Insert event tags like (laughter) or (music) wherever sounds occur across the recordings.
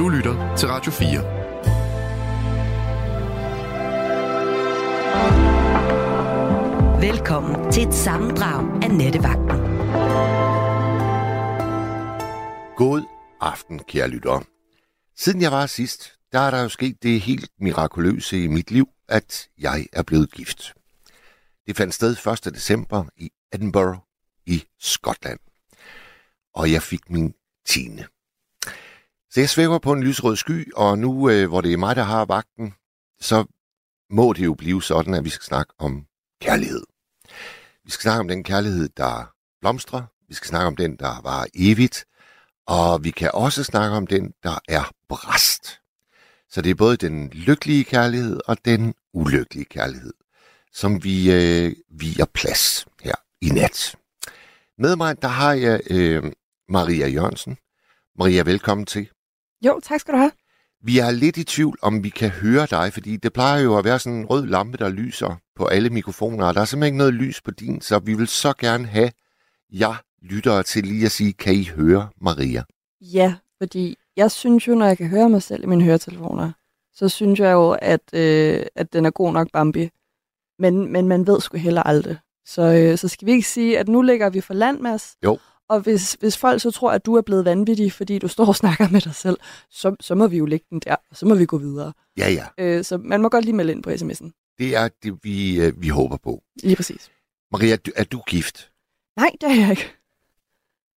Du lytter til Radio 4. Velkommen til et sammendrag af Nettevagten. God aften, kære lytter. Siden jeg var sidst, der er der jo sket det helt mirakuløse i mit liv, at jeg er blevet gift. Det fandt sted 1. december i Edinburgh i Skotland. Og jeg fik min 10. Det svæver på en lysrød sky, og nu øh, hvor det er mig, der har vagten, så må det jo blive sådan, at vi skal snakke om kærlighed. Vi skal snakke om den kærlighed, der blomstrer. Vi skal snakke om den, der var evigt. Og vi kan også snakke om den, der er brast. Så det er både den lykkelige kærlighed og den ulykkelige kærlighed, som vi øh, viger plads her i nat. Med mig, der har jeg øh, Maria Jørgensen. Maria, velkommen til. Jo, tak skal du have. Vi er lidt i tvivl, om vi kan høre dig, fordi det plejer jo at være sådan en rød lampe, der lyser på alle mikrofoner, og der er simpelthen ikke noget lys på din, så vi vil så gerne have jer lyttere til lige at sige, kan I høre Maria? Ja, fordi jeg synes jo, når jeg kan høre mig selv i mine høretelefoner, så synes jeg jo, at, øh, at den er god nok Bambi. Men, men man ved sgu heller aldrig. Så, øh, så skal vi ikke sige, at nu ligger vi for land, Mads. Jo. Og hvis, hvis folk så tror, at du er blevet vanvittig, fordi du står og snakker med dig selv, så, så må vi jo lægge den der, og så må vi gå videre. Ja, ja. Øh, så man må godt lige melde ind på sms'en. Det er det, vi, øh, vi håber på. Lige præcis. Maria, du- er du gift? Nej, det er jeg ikke.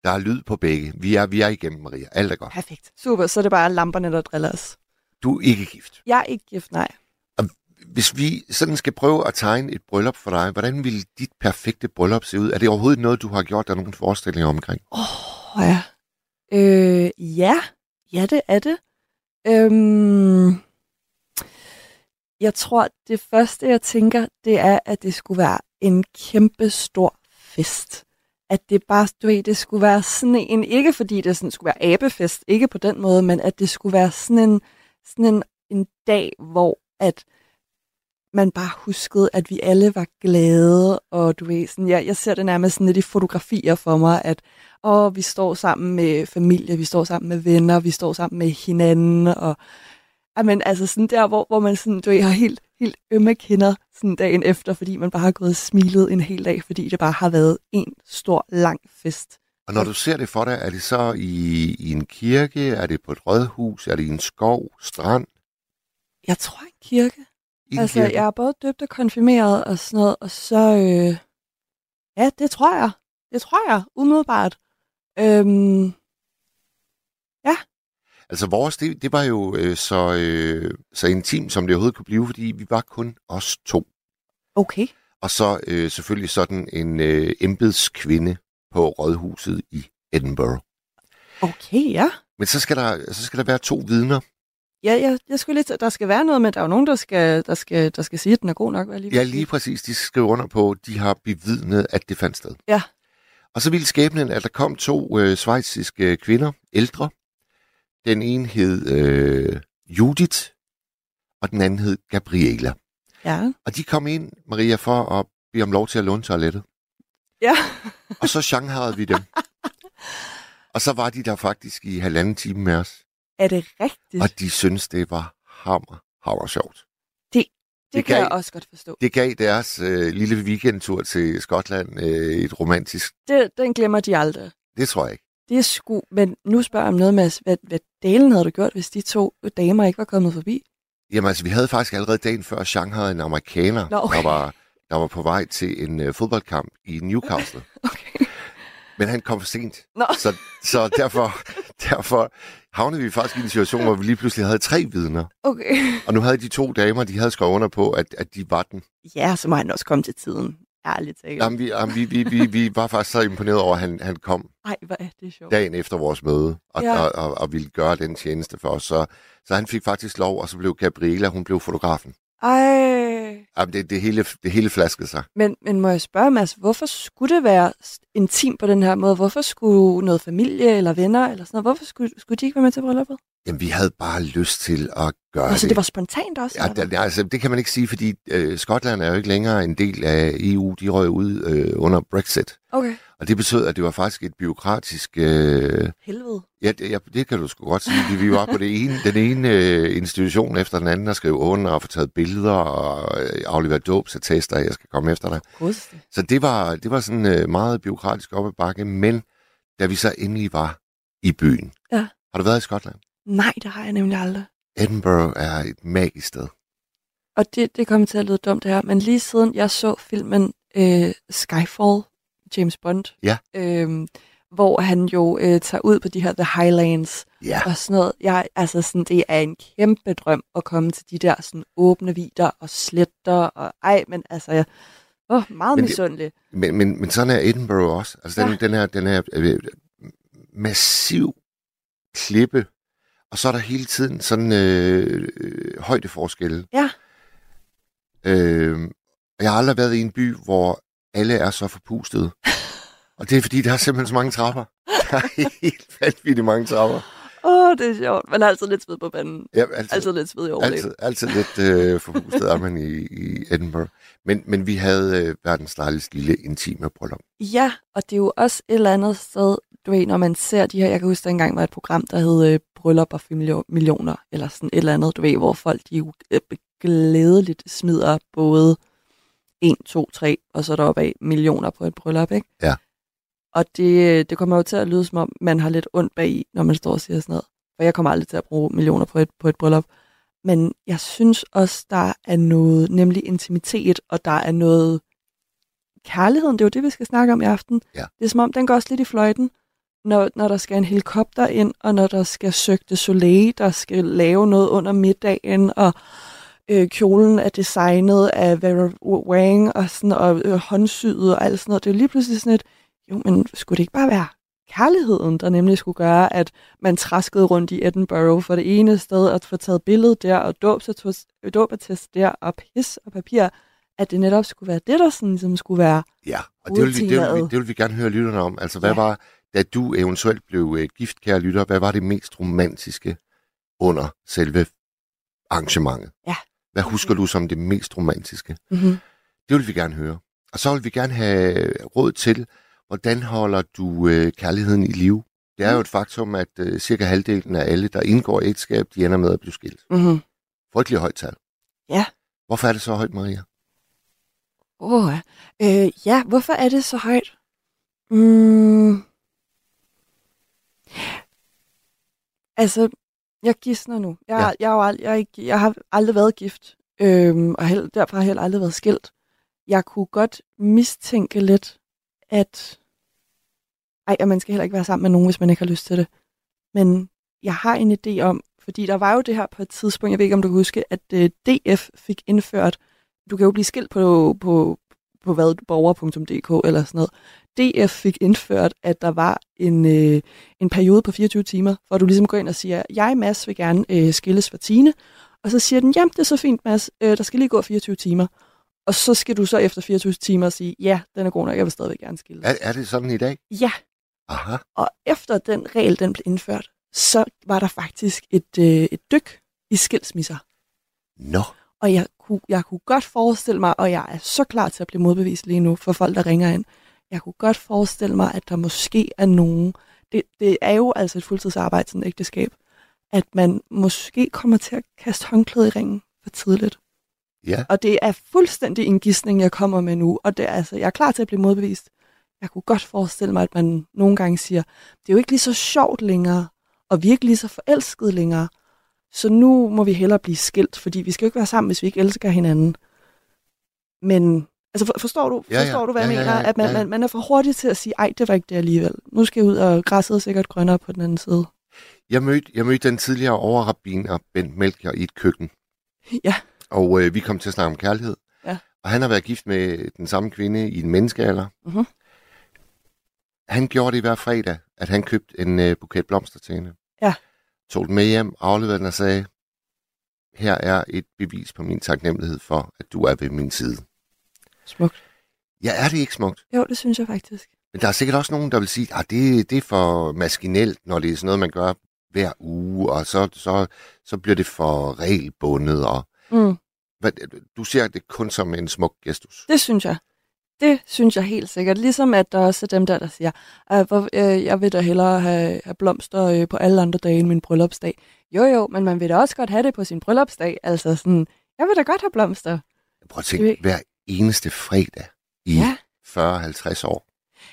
Der er lyd på begge. Vi er, vi er igennem, Maria. Alt er godt. Perfekt. Super, så er det bare lamperne, der driller os. Du er ikke gift. Jeg er ikke gift, nej. Hvis vi sådan skal prøve at tegne et bryllup for dig, hvordan vil dit perfekte bryllup se ud? Er det overhovedet noget, du har gjort dig nogle forestillinger omkring? Åh, oh, ja. Øh, ja. Ja, det er det. Øhm, jeg tror, det første, jeg tænker, det er, at det skulle være en kæmpe stor fest. At det bare, du ved, det skulle være sådan en, ikke fordi det sådan skulle være abefest, ikke på den måde, men at det skulle være sådan en, sådan en, en dag, hvor at man bare huskede, at vi alle var glade, og du ved, sådan, jeg, jeg ser det nærmest sådan lidt i fotografier for mig, at åh, vi står sammen med familie, vi står sammen med venner, vi står sammen med hinanden, og Amen, altså sådan der, hvor, hvor man sådan, du ved, har helt, helt ømme kinder sådan dagen efter, fordi man bare har gået og smilet en hel dag, fordi det bare har været en stor, lang fest. Og når du ser det for dig, er det så i, i en kirke? Er det på et rådhus? Er det i en skov? Strand? Jeg tror en kirke. I altså, kirke? jeg er både døbt og konfirmeret og sådan noget, og så, øh, ja, det tror jeg. Det tror jeg, umiddelbart. Øhm, Altså vores, det, det var jo øh, så, øh, så intimt, som det overhovedet kunne blive, fordi vi var kun os to. okay. Og så øh, selvfølgelig sådan en øh, embedskvinde på rådhuset i Edinburgh. Okay, ja. Men så skal der, så skal der være to vidner. Ja, jeg, jeg skulle lidt, der skal være noget, men der er jo nogen, der skal, der skal, der skal sige, at den er god nok. lige Ja, lige præcis. De skriver under på, de har bevidnet, at det fandt sted. Ja. Og så ville skæbnen, at der kom to øh, svejsiske kvinder, ældre. Den ene hed øh, Judith, og den anden hed Gabriela. Ja. Og de kom ind, Maria, for at bede om lov til at låne toilettet. Ja. Og så shangharede vi dem. (laughs) og så var de der faktisk i halvanden time med os. Er det rigtigt? Og de syntes, det var hammer, hammer sjovt. det, det kan kan jeg I- også godt forstå. Det gav deres øh, lille weekendtur til Skotland øh, et romantisk... Det, den glemmer de aldrig. Det tror jeg ikke. Det er sgu... Men nu spørger jeg om noget, Mads. Hvad, hvad delen havde du gjort, hvis de to damer ikke var kommet forbi? Jamen altså, vi havde faktisk allerede dagen før Shanghai en amerikaner, Nå, okay. der, var, der var på vej til en øh, fodboldkamp i Newcastle. (laughs) Okay. Men han kom for sent. Nå. Så, så derfor, derfor havnede vi faktisk i en situation, hvor vi lige pludselig havde tre vidner. Okay. Og nu havde de to damer, de havde skrevet under på, at, at de var den. Ja, så må han også komme til tiden. Ærligt talt. Jamen, vi, jamen, vi, vi, vi, vi var faktisk så imponeret over, at han, han kom Ej, hvor er det sjovt. dagen efter vores møde, og, Ja. og, og, og ville gøre den tjeneste for os. Så, så han fik faktisk lov, og så blev Gabriela, hun blev fotografen. Ej. Jamen, det, det, hele, det hele flaskede sig. Men, men må jeg spørge, Mads, hvorfor skulle det være intim intimt på den her måde? Hvorfor skulle noget familie eller venner eller sådan noget, hvorfor skulle, skulle de ikke være med til brylluppet? Jamen, vi havde bare lyst til at gøre Altså, det. det var spontant også? Ja, det, altså, det kan man ikke sige, fordi øh, Skotland er jo ikke længere en del af EU. De røg ud øh, under Brexit. Okay. Og det betød, at det var faktisk et byråkratisk... Øh, Helvede. Ja, det, ja, det kan du sgu godt sige. Vi, var på det ene, den ene øh, institution efter den anden, der skrev under og få taget billeder og øh, aflevere dåbsattester, jeg skal komme efter dig. Det. Så det var, det var sådan øh, meget byråkratisk op ad bakke, men da vi så endelig var i byen. Ja. Har du været i Skotland? Nej, det har jeg nemlig aldrig. Edinburgh er et magisk sted. Og det, det kommer til at lyde dumt det her, men lige siden jeg så filmen øh, Skyfall, James Bond, Ja. øh, hvor han jo øh, tager ud på de her The Highlands Ja, og sådan noget. Jeg, altså sådan, det er en kæmpe drøm at komme til de der sådan, åbne vider og sletter, og ej, men altså, jeg, åh, meget Men det- misundelig. men, men, men sådan er Edinburgh også. Altså den, Ja. den her, den her øh, massiv klippe, og så er der hele tiden sådan øh, øh, højdeforskelle. Ja. Øh, jeg har aldrig været i en by, hvor alle er så forpustede. (laughs) Og det er fordi, der er simpelthen så mange trapper. Der er helt vanvittigt mange trapper. Åh, det er sjovt. Man er altid lidt sved på banen. Ja, altid, Altid lidt sved i overlevet. altid, altid lidt øh, forpustet er man i, i Edinburgh. Men, men vi havde øh, verdens dejligste lille intime bryllup. Ja, og det er jo også et eller andet sted, du ved, når man ser de her, jeg kan huske, der engang var et program, der hed øh, Bryllup for millio- millioner, eller sådan et eller andet, du ved, hvor folk de jo øh, glædeligt smider både 1, 2, 3, og så deroppe af millioner på et bryllup, ikke? Ja. Og det, det kommer jo til at lyde, som om man har lidt ondt bag i, når man står og siger sådan noget. For jeg kommer aldrig til at bruge millioner på et, på et bryllup. Men jeg synes også, der er noget, nemlig intimitet, og der er noget kærligheden, det er jo det, vi skal snakke om i aften. Ja. Det er som om, den går også lidt i fløjten, når, når der skal en helikopter ind, og når der skal søge det soleil, der skal lave noget under middagen, og øh, kjolen er designet af Vera Wang, og, sådan, og øh, håndsyet og alt sådan noget. Det er jo lige pludselig sådan et, jo, men skulle det ikke bare være kærligheden, der nemlig skulle gøre, at man traskede rundt i Edinburgh for det ene sted, og få taget billede der, og dåbsattest dåbsattest der, og pis og papir, at det netop skulle være det, der sådan, ligesom skulle være. Ja, og det vil, vi, det, vil vi, det vil vi gerne høre lytterne om. Altså, hvad Ja. var, da du eventuelt blev uh, gift, kære lytter, hvad var det mest romantiske under selve arrangementet? Ja. Hvad husker du som det mest romantiske? Mm-hmm. Det vil vi gerne høre. Og så vil vi gerne have råd til, hvordan holder du uh, kærligheden i live? Det er jo et faktum, at uh, cirka halvdelen af alle, der indgår i ægteskab, de ender med at blive skilt. Mm-hmm. Frygtelig højt tal. Ja. Hvorfor er det så højt, Maria? Åh, oh, øh, ja, hvorfor er det så højt? Mm. Altså, jeg gidsner nu. Jeg, Ja. jeg, jeg, er ikke- jeg har aldrig været gift, øhm, og held, derfor har jeg heller aldrig været skilt. Jeg kunne godt mistænke lidt, at... Ej, og man skal heller ikke være sammen med nogen, hvis man ikke har lyst til det. Men jeg har en idé om, fordi der var jo det her på et tidspunkt, jeg ved ikke, om du kan huske, at øh, DF fik indført, du kan jo blive skilt på, på, på hvad, borger.dk eller sådan noget. DF fik indført, at der var en, øh, en periode på 24 timer, hvor du ligesom går ind og siger, jeg, Mads, vil gerne øh, skilles for Tine. Og så siger den, jamen, det er så fint, Mads, øh, der skal lige gå 24 timer. Og så skal du så efter 24 timer sige, ja, den er god nok, jeg vil stadigvæk gerne skilles. Er, er det sådan i dag? Ja, Aha. og efter den regel, den blev indført, så var der faktisk et, øh, et dyk i skilsmisser. Nå. Og jeg kunne, jeg kunne godt forestille mig, og jeg er så klar til at blive modbevist lige nu for folk, der ringer ind. Jeg kunne godt forestille mig, at der måske er nogen, det, det er jo altså et fuldtidsarbejde, sådan et ægteskab, at man måske kommer til at kaste håndklædet i ringen for tidligt. Ja. Og det er fuldstændig en gidsning, jeg kommer med nu, og det er, altså, jeg er klar til at blive modbevist. Jeg kunne godt forestille mig, at man nogle gange siger, det er jo ikke lige så sjovt længere, og vi er ikke lige så forelskede længere, så nu må vi hellere blive skilt, fordi vi skal jo ikke være sammen, hvis vi ikke elsker hinanden. Men altså for, forstår du, Ja, ja. forstår du hvad Ja, jeg ja, mener? ja, At man, ja, ja. man, man er for hurtig til at sige, ej, det var ikke det alligevel. Nu skal jeg ud, og græsset er sikkert grønnere på den anden side. Jeg mødte, jeg mødte den tidligere overrabiner Bent Melchior i et køkken. Ja. Og øh, vi kom til at snakke om kærlighed. Ja. Og han har været gift med den samme kvinde i en menneskealder. Mhm. Han gjorde det hver fredag, at han købte en øh, buket blomster til hende. Ja. Tog den med hjem, afleverede den og sagde, her er et bevis på min taknemmelighed for, at du er ved min side. Smukt. Ja, er det ikke smukt? Jo, det synes jeg faktisk. Men der er sikkert også nogen, der vil sige, at det, det er for maskinelt, når det er sådan noget, man gør hver uge, og så, så, så bliver det for regelbundet. Og, Mm, hvad, du ser det kun som en smuk gestus. det synes jeg. Det synes jeg helt sikkert. Ligesom at der også er dem der, der siger, at hvor, øh, jeg vil da hellere have, have blomster øh, på alle andre dage end min bryllupsdag. Jo jo, men man vil da også godt have det på sin bryllupsdag. Altså sådan, jeg vil da godt have blomster. Prøv at tænke, hver eneste fredag i Ja. 40-50 år.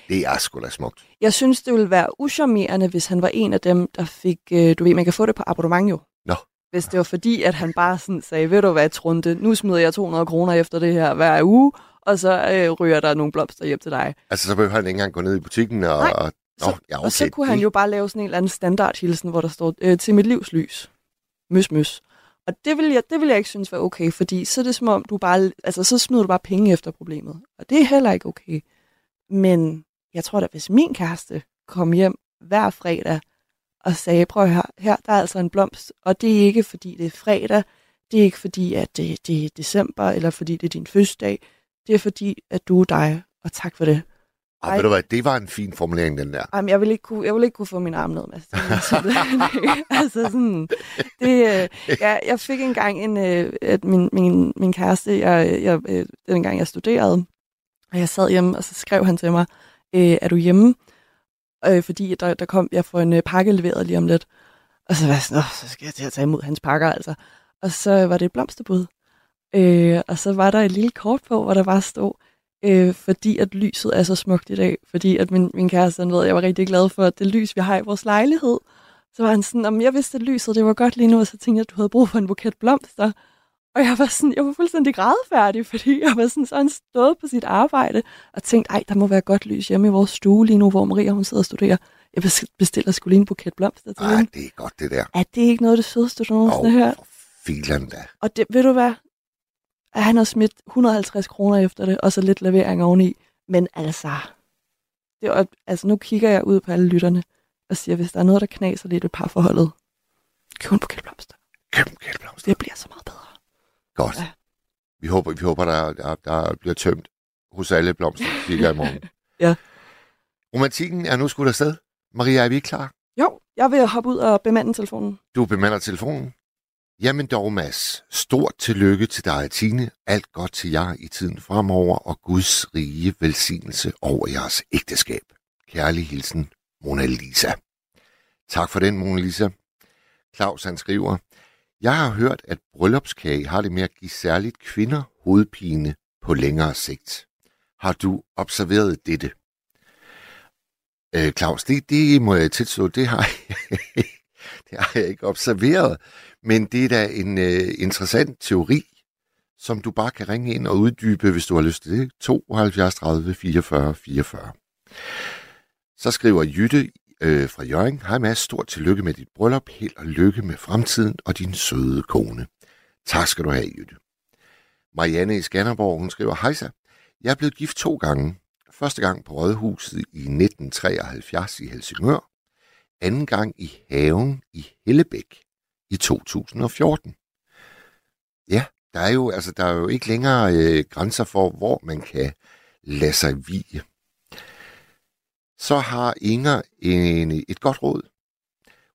Det er sgu da smukt. Jeg synes, det ville være uschammerende, hvis han var en af dem, der fik... Øh, du ved, man kan få det på abonnement jo. Nå. Hvis det var fordi, at han bare sådan sagde, ved du hvad, Trunte, nu smider jeg 200 kroner efter det her hver uge, og så øh, ryger der nogle blomster hjem til dig. Altså, så behøver han ikke engang gå ned i butikken og... Nej, og Så, ja, okay. Og så kunne han jo bare lave sådan en eller anden standardhilsen, hvor der står, øh, til mit livs lys. Møs, møs. Og det vil, jeg, det vil jeg ikke synes var okay, fordi så er det som om, du bare, altså, så smider du bare penge efter problemet. Og det er heller ikke okay. Men jeg tror da, hvis min kæreste kom hjem hver fredag og sagde, prøv her, her der er altså en blomst, og det er ikke fordi det er fredag, det er ikke fordi, at det, det er december, eller fordi det er din fødselsdag, det er fordi, at du er dig, og tak for det. Og ved du hvad, det var en fin formulering, den der. Jamen, jeg vil ikke kunne, jeg vil ikke kunne få min arm ned, Mads. (laughs) Altså sådan, det, øh, jeg, jeg fik engang en, øh, at min, min, min kæreste, jeg, jeg, øh, dengang jeg studerede, og jeg sad hjemme, og så skrev han til mig, øh, er du hjemme? Øh, fordi der, der kom, jeg får en øh, pakke leveret lige om lidt. Og så var jeg sådan, Åh, så skal jeg til at tage imod hans pakker, altså. Og så var det et blomsterbud. Øh, og så var der et lille kort på, hvor der bare stod, øh, fordi at lyset er så smukt i dag. Fordi at min, min kæreste, han ved, jeg var rigtig glad for at det lys, vi har i vores lejlighed. Så var han sådan, om jeg vidste, at lyset det var godt lige nu, og så tænkte jeg, at du havde brug for en buket blomster. Og jeg var sådan, jeg var fuldstændig grædefærdig, fordi jeg var sådan, så han stået på sit arbejde og tænkte, ej, der må være godt lys hjemme i vores stue lige nu, hvor Maria hun sidder og studerer. Jeg bes- bestiller skulle lige en buket blomster til Ej, hende. det er godt, det der. Er det ikke noget af det sødeste, du nogensinde har hørt? filan da. Og det, ved du hvad? At han har smidt 150 kroner efter det, og så lidt levering oveni. Men altså, det er, altså nu kigger jeg ud på alle lytterne og siger, hvis der er noget, der knaser lidt i parforholdet, køb en buket blomster. Køb en kælblomst. Det bliver så meget bedre. Godt. Ja. Vi håber, vi håber der, der, der bliver tømt hos alle blomsterbutikker i morgen. (laughs) Ja. Romantikken er nu skudt afsted. Maria, er vi klar? Jo, jeg vil hoppe ud og bemande telefonen. Du bemander telefonen. Jamen dog, Mads. Stort tillykke til dig og Tine. Alt godt til jer i tiden fremover, og Guds rige velsignelse over jeres ægteskab. Kærlig hilsen, Mona Lisa. Tak for den, Mona Lisa. Claus han skriver, Jeg har hørt, at bryllupskage har det med at give særligt kvinder hovedpine på længere sigt. Har du observeret dette? Øh, Claus, det, det må jeg tilstå, det har jeg, (laughs) det har jeg ikke observeret. Men det er da en øh, interessant teori, som du bare kan ringe ind og uddybe, hvis du har lyst til det. 72 30 44 44. Så skriver Jytte øh, fra Jørgen. Hej Mads, stort tillykke med dit bryllup. Held og lykke med fremtiden og din søde kone. Tak skal du have, Jytte. Marianne i Skanderborg, hun skriver, Hejsa, jeg er blevet gift to gange. Første gang på Rådhuset i 1973 i Helsingør. Anden gang i haven i Hellebæk i 2014. Ja, der er jo, altså, der er jo ikke længere øh, grænser for, hvor man kan lade sig vige. Så har Inger en, et godt råd.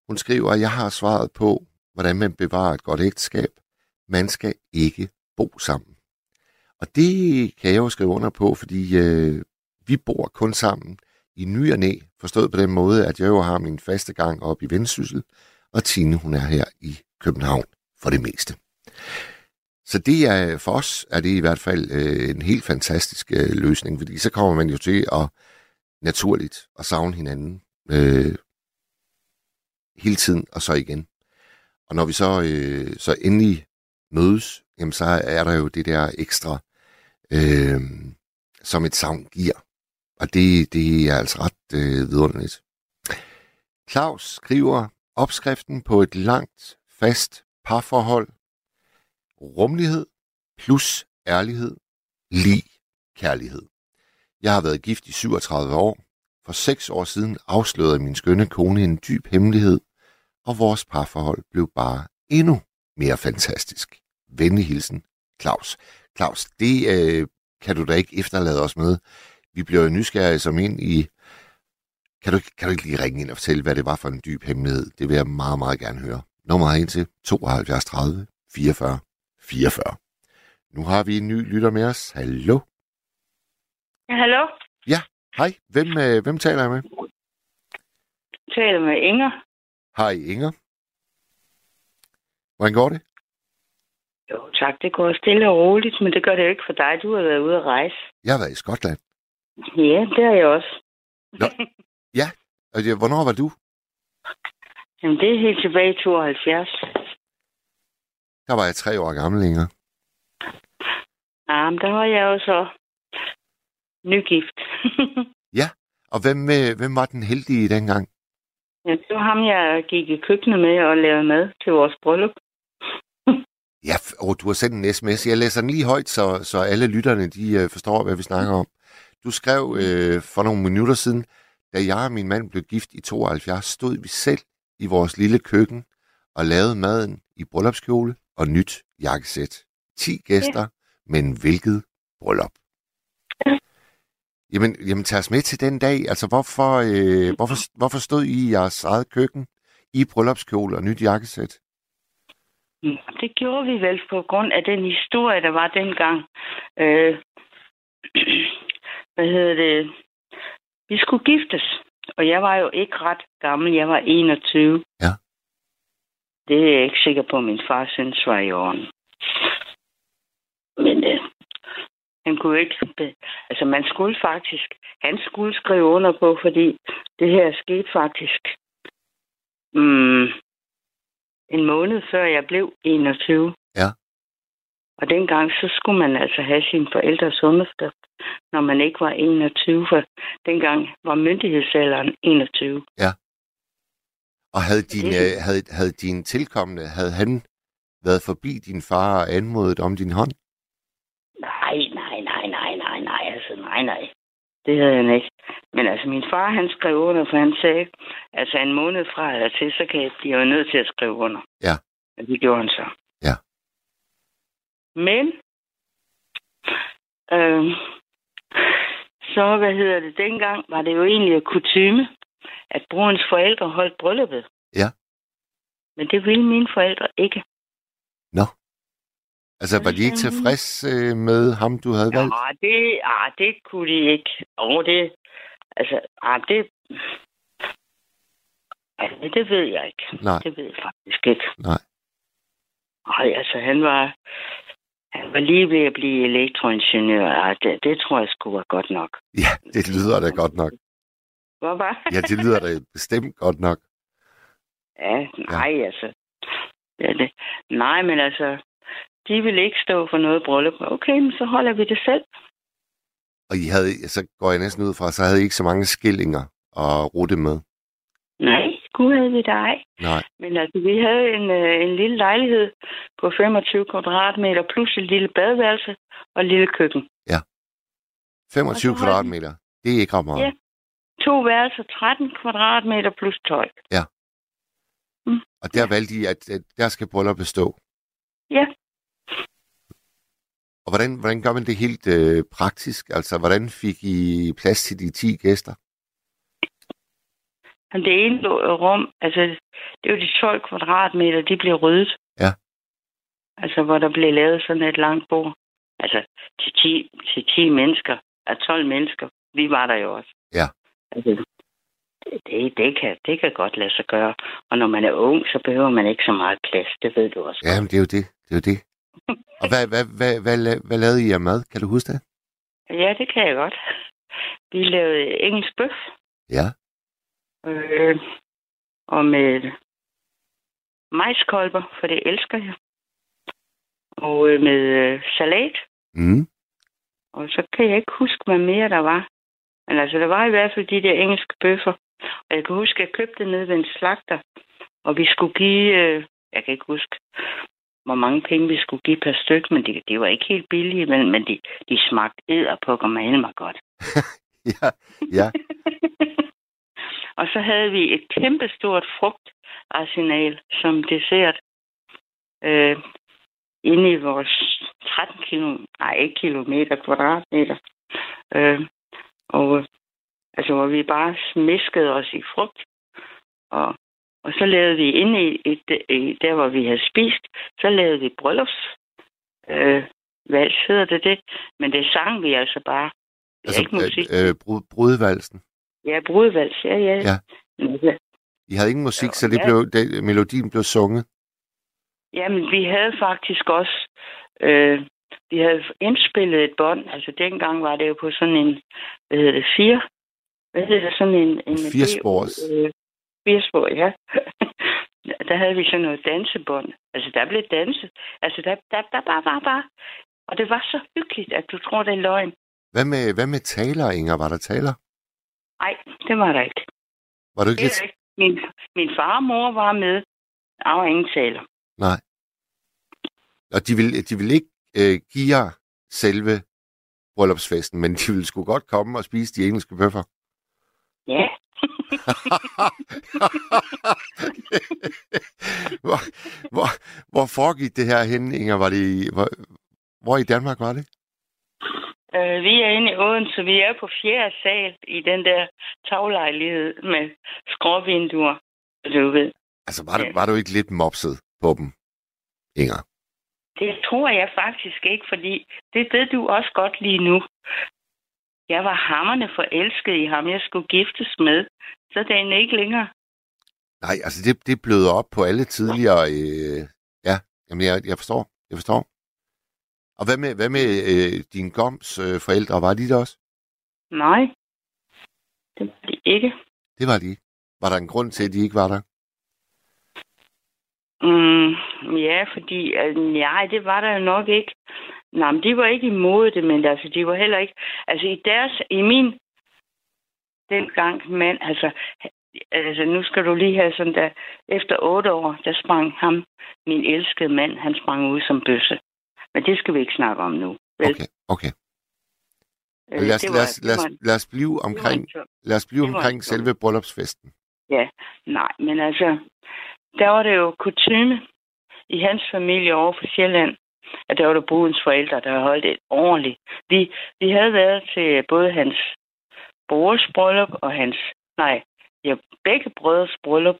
Hun skriver, at jeg har svaret på, hvordan man bevarer et godt ægteskab. Man skal ikke bo sammen. Og det kan jeg jo skrive under på, fordi øh, vi bor kun sammen i ny og næ, forstået på den måde, at jeg jo har min faste gang op i Vendsyssel, og Tine, hun er her i København for det meste. Så det er for os er det i hvert fald øh, en helt fantastisk øh, løsning, fordi så kommer man jo til at naturligt at savne hinanden øh, hele tiden og så igen. Og når vi så, øh, så endelig mødes, jamen så er der jo det der ekstra, øh, som et savn giver. Og det, det er altså ret øh, vidunderligt. Claus skriver opskriften på et langt, fast parforhold. Rummelighed plus ærlighed, lig kærlighed. Jeg har været gift i 37 år. For seks år siden afslørede min skønne kone en dyb hemmelighed, og vores parforhold blev bare endnu mere fantastisk. Venlig hilsen, Claus. Claus, det øh, kan du da ikke efterlade os med. Vi bliver jo nysgerrige som ind i... Kan du, kan du ikke lige ringe ind og fortælle, hvad det var for en dyb hemmelighed? Det vil jeg meget, meget gerne høre. Nummer ind til 72 30 44 44. Nu har vi en ny lytter med os. Hallo? Ja, hallo? Hej, hvem, øh, hvem taler jeg med? Jeg taler med Inger. Hej, Inger. Hvordan går det? Jo, tak. Det går stille og roligt, men det gør det jo ikke for dig. Du har været ude at rejse. Jeg har været i Skotland. Ja, det har jeg også. Og (laughs) det- Hvornår var du? Jamen, det er helt tilbage i 72. Der var jeg tre år gammel, Inger. Ja, men der var jeg jo så nygift. (laughs) Og hvem, øh, hvem var den heldige dengang? ja, det var ham, jeg gik i køkkenet med og lavede mad til vores bryllup. Ja, åh, du har sendt en sms. Jeg læser den lige højt, så, så alle lytterne de, øh, forstår, hvad vi snakker om. Du skrev øh, for nogle minutter siden, da jeg og min mand blev gift i 72, stod vi selv i vores lille køkken og lavede maden i bryllupskjole og nyt jakkesæt. 10 gæster, ja. men hvilket bryllup. Jamen, jamen, tag os med til den dag. Altså, hvorfor, øh, (laughs) hvorfor, hvorfor stod I i jeres eget køkken i bryllupskjole og nyt jakkesæt? Det gjorde vi vel på grund af den historie, der var dengang. Øh, (clears throat) hvad hedder det? Vi skulle giftes, og jeg var jo ikke ret gammel. Jeg var 21. Ja. Det er jeg ikke sikker på, at min far synes var i orden. Men øh, han kunne ikke... Altså, man skulle faktisk... Han skulle skrive under på, fordi det her skete faktisk... Mm, en måned før jeg blev 21. Ja. Og dengang, så skulle man altså have sine forældres underskrift, når man ikke var 21, for dengang var myndighedsalderen 21. Og havde din, Det- øh, havde, havde din tilkommende, havde han været forbi din far og anmodet om din hånd? Nej, nej, nej, nej, nej, nej, altså nej, nej. Det havde han ikke. Men altså, min far, han skrev under, for han sagde, altså en måned fra eller til, så kan jeg blive nødt til at skrive under. Ja. Og det gjorde han så. Men, øh, så, hvad hedder det, dengang var det jo egentlig kutyme, at brorens forældre holdt brylluppet. Ja. Men det ville mine forældre ikke. Altså, var de ikke tilfreds øh, med ham, du havde valgt? Ja, det, ah, det kunne de ikke. Og det, altså, ah, det, altså, det ved jeg ikke. Nej. Det ved jeg faktisk ikke. Nej. Ej, altså, han var, han var lige ved at blive elektroingeniør. Ej, det, det tror jeg skulle være godt nok. Ja, det lyder da godt nok. Hvor var Ja, det lyder da bestemt godt nok. Ja, nej, ja. altså. Ja, det. Nej, men altså, de vil ikke stå for noget bryllup. Okay, men så holder vi det selv. Og I havde, så går jeg næsten ud fra, så havde I ikke så mange skillinger at rute med. Nej, gud havde vi dig. Nej. Men altså, vi havde en, øh, en lille lejlighed på 25 kvadratmeter, plus et lille badeværelse og et lille køkken. 25 så har kvadratmeter. Det er ikke ret meget. Ja. To værelser, 13 kvadratmeter plus tøj. Og der valgte I, at, at der skal brylluppet stå. Ja. Og hvordan, hvordan gør man det helt øh, praktisk? Altså, hvordan fik I plads til de 10 gæster? Men det ene rum, altså, det er jo de 12 kvadratmeter, de blev ryddet. Ja. Altså, hvor der blev lavet sådan et langt bord. Altså, til 10, til 10 mennesker, af 12 mennesker. Vi var der jo også. Ja. Altså, det, det, kan, det kan godt lade sig gøre. Og når man er ung, så behøver man ikke så meget plads. Det ved du også. Jamen, det er jo det. Det er jo det. Og hvad, hvad, hvad, hvad, hvad lavede I af mad? Kan du huske det? Ja, det kan jeg godt. Vi lavede engelsk bøf. Ja. Øh, og med majskolber, for det elsker jeg. Og øh, med øh, salat. Mm. Og så kan jeg ikke huske, hvad mere der var. Men altså, der var i hvert fald de der engelske bøffer. Og jeg kan huske, at jeg købte det nede ved en slagter. Og vi skulle give, øh, jeg kan ikke huske, hvor mange penge vi skulle give per stykke, men det, det var ikke helt billige, men, men de, de smagte æderpukker med mig godt. (laughs) Ja, ja. Og så havde vi et kæmpestort frugtarsenal som dessert øh, inde i vores 13 kilo, nej ikke kilometer, kvadratmeter. Øh, og altså, hvor vi bare smiskede os i frugt. Og, og så lavede vi inde i, i, i der, hvor vi havde spist, så lavede vi bryllups. Øh, vals hedder det det, men det sang vi altså bare. Er ikke musik. Øh, øh, brud, brudvalsen. Ja, brudvals, ja, ja. Ja. Altså, I havde ingen musik, så det Ja. blev, det, melodien blev sunget. Jamen, vi havde faktisk også... Øh, vi havde indspillet et bånd. Altså, dengang var det jo på sådan en... Hvad hedder det? Fire? Hvad hedder det? Sådan en... en Firespors. Øh, firespor, ja. (laughs) der havde vi sådan noget dansebånd. Altså, der blev danset. Altså, der, der, der bare var bare... Og det var så hyggeligt, at du tror, det er løgn. Hvad med, hvad med taler, Inger? Var der taler? Nej, det var der ikke. Var du ikke Det lidt... ikke. Min, min far og mor var med. Der var ingen taler. Nej. Og de ville, de ville ikke øh, give jer selve bryllupsfesten, men de ville sgu godt komme og spise de engelske bøffer. Ja, (laughs) hvor, hvor, hvor foregik det her henne, Inger? Var det hvor, hvor i Danmark var det? Øh, vi er inde i Odense. Vi er på fjerde sal i den der taglejlighed med skråvinduer. Du ved. Altså, var, du, Ja. var du ikke lidt mopset på dem, Inger? Det tror jeg faktisk ikke, fordi det ved du også godt lige nu. Jeg var hammerne forelsket i ham, jeg skulle giftes med. Så det er ikke længere. Nej, altså det, det bløder op på alle tidligere... Øh, ja, jamen jeg, jeg forstår. Jeg forstår. Og hvad med, hvad med øh, din goms øh, forældre? Var de der også? Nej, det var det ikke. Det var de ikke. Var der en grund til, at de ikke var der? Mm, ja, fordi... Altså, nej, det var der jo nok ikke. Nej, men de var ikke imod det, men altså, de var heller ikke... Altså, i deres... I min... Dengang mand, altså... Altså, nu skal du lige have sådan der... Efter otte år, der sprang ham, min elskede mand, han sprang ud som bøsse. Men det skal vi ikke snakke om nu. Vel? Okay, okay. Øh, Lad os, det lad, os, lad, os, var lad os blive var omkring, lad os blive var omkring selve bryllupsfesten. Ja, nej, men altså, der var det jo kutume i hans familie over for Sjælland, at der var der brudens forældre, der holdt et ordentligt. Vi, vi havde været til både hans brors bryllup og hans, nej, ja, begge brødres bryllup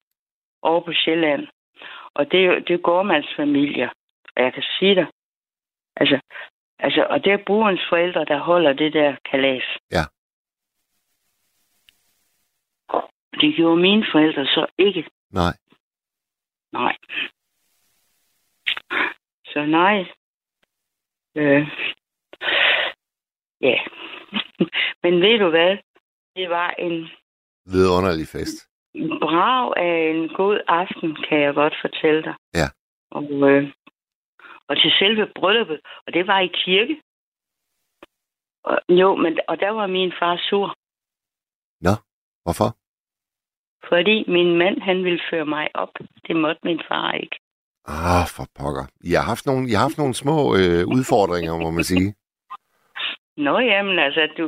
over på Sjælland. Og det, det er Gormands familie. Og jeg kan sige dig, altså, altså, og det er brudens forældre, der holder det der kalas. Ja. Det gjorde mine forældre så ikke. Nej. Nej. Så nej. Øh. Ja. (laughs) Men ved du hvad? Det var en Vidunderlig fest. brav af en god aften, kan jeg godt fortælle dig. Ja. Og, øh, og til selve brylluppet, og det var i kirke. Og, jo, men og der var min far sur, Hvorfor? fordi min mand, han ville føre mig op. Det måtte min far ikke. Ah, for pokker. I har haft nogle, I har haft nogle små øh, udfordringer, må man sige. Nå, jamen, altså, du,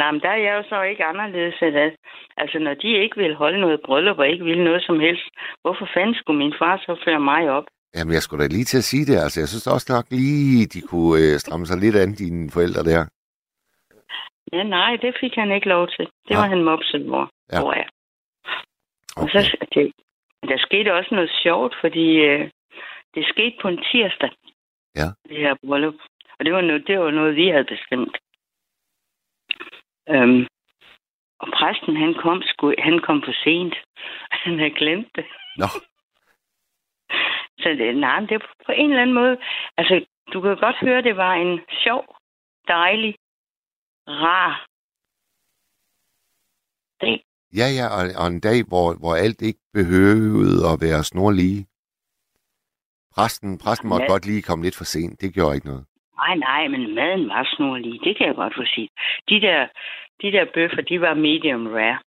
nej, men der er jeg jo så ikke anderledes. At, at- altså, når de ikke vil holde noget bryllup og ikke vil noget som helst, hvorfor fanden skulle min far så føre mig op? Jamen, jeg skulle da lige til at sige det. Altså, jeg synes også nok lige, de kunne øh, stramme sig lidt an, dine forældre der. Ja, nej, det fik han ikke lov til. Det Nej. var han mopset, hvor, Ja. ja. hvor jeg. Og Okay. så, det, der skete også noget sjovt, fordi øh, det skete på en tirsdag. Ja. Det her bryllup. Og det var noget, det var noget vi havde bestemt. Øhm, og præsten, han kom, sgu, han kom for sent. (laughs) Han havde glemt det. Nå, Så det, nej, det er på, en eller anden måde. Altså, du kan godt høre, det var en sjov, dejlig, rar dag. ja, ja, og, og en dag, hvor, hvor alt ikke behøvede at være snorlige. Præsten, præsten måtte Ja. godt lige komme lidt for sent. Det gjorde ikke noget. Nej, nej, men maden var snorlig. Det kan jeg godt få sige. De der, de der bøffer, de var medium rare.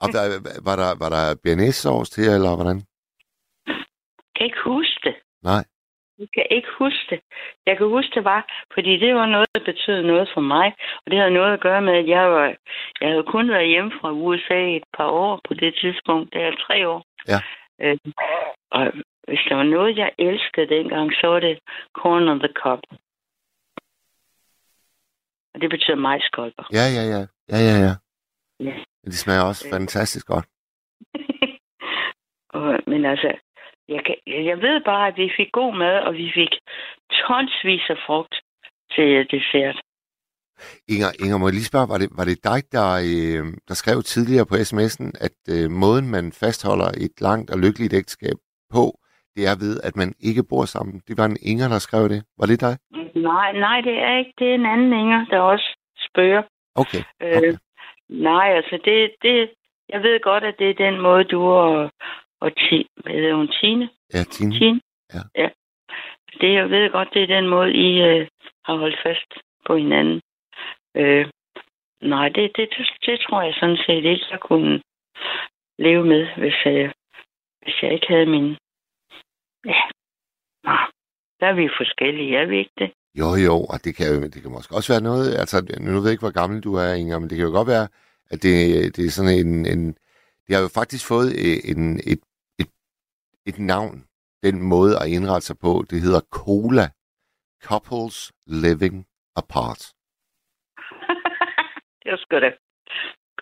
Og der, var der, var der bearnaise-sovs til, eller hvordan? Jeg kan ikke huske det. Nej. Jeg kan ikke huske det. Jeg kan huske det var, fordi det var noget, der betød noget for mig. Og det havde noget at gøre med, at jeg, var, jeg havde kun været hjemme fra USA et par år på det tidspunkt. Det er tre år. Ja. Øh, og hvis der var noget, jeg elskede dengang, så var det corn on the cob. Og det betyder majskolber. Ja, ja, ja. Ja, ja, ja. Ja. Det smager også Øh. fantastisk godt. (laughs) og, men altså, jeg, kan, jeg ved bare, at vi fik god mad, og vi fik tonsvis af frugt til dessert. Inger, Inger, må jeg lige spørge, var det, var det dig, der, øh, der skrev tidligere på sms'en, at øh, måden, man fastholder et langt og lykkeligt ægteskab på, det er ved, at man ikke bor sammen? Det var en Inger, der skrev det. Var det dig? Nej, nej, det er ikke. Det er en anden Inger, der også spørger. Okay. okay. Øh, nej, altså det, det, jeg ved godt, at det er den måde, du og, og ti, hvad hun, Tine? Ja, Tine. Tine? Ja. ja. Det, jeg ved godt, det er den måde, I øh, har holdt fast på hinanden. Øh, nej, det, det, det, det tror jeg sådan set ikke, jeg kunne leve med, hvis jeg, hvis jeg ikke havde min... Ja, nej. Der er vi forskellige, er vi ikke det? Jo, jo, og det kan, jo, det kan måske også være noget, altså nu ved jeg ikke, hvor gammel du er, Inger, men det kan jo godt være, at det, det er sådan en, en det har jo faktisk fået en, et, et, navn, den måde at indrette sig på, det hedder COLA, Couples Living Apart. (laughs) det var sgu da.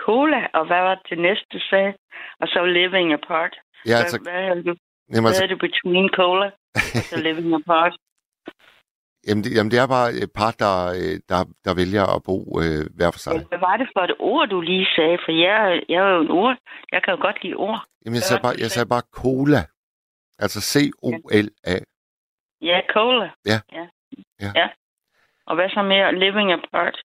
Cola, og hvad var det næste, sagde? Og så living apart. Ja, altså, hvad, hvad, havde du, jamen, hvad altså, du between cola og så (laughs) living apart? jamen, det, jamen, det er bare et par, der, øh, der, der vælger at bo øh, hver for sig. Hvad var det for et ord, du lige sagde? For jeg, jeg er jo en ord. Jeg kan jo godt lide ord. Jamen, jeg Hvad sagde bare, det, jeg sagde bare cola. Altså C-O-L-A. Ja, cola. Ja. ja. Ja. ja. Og hvad så mere? Living apart.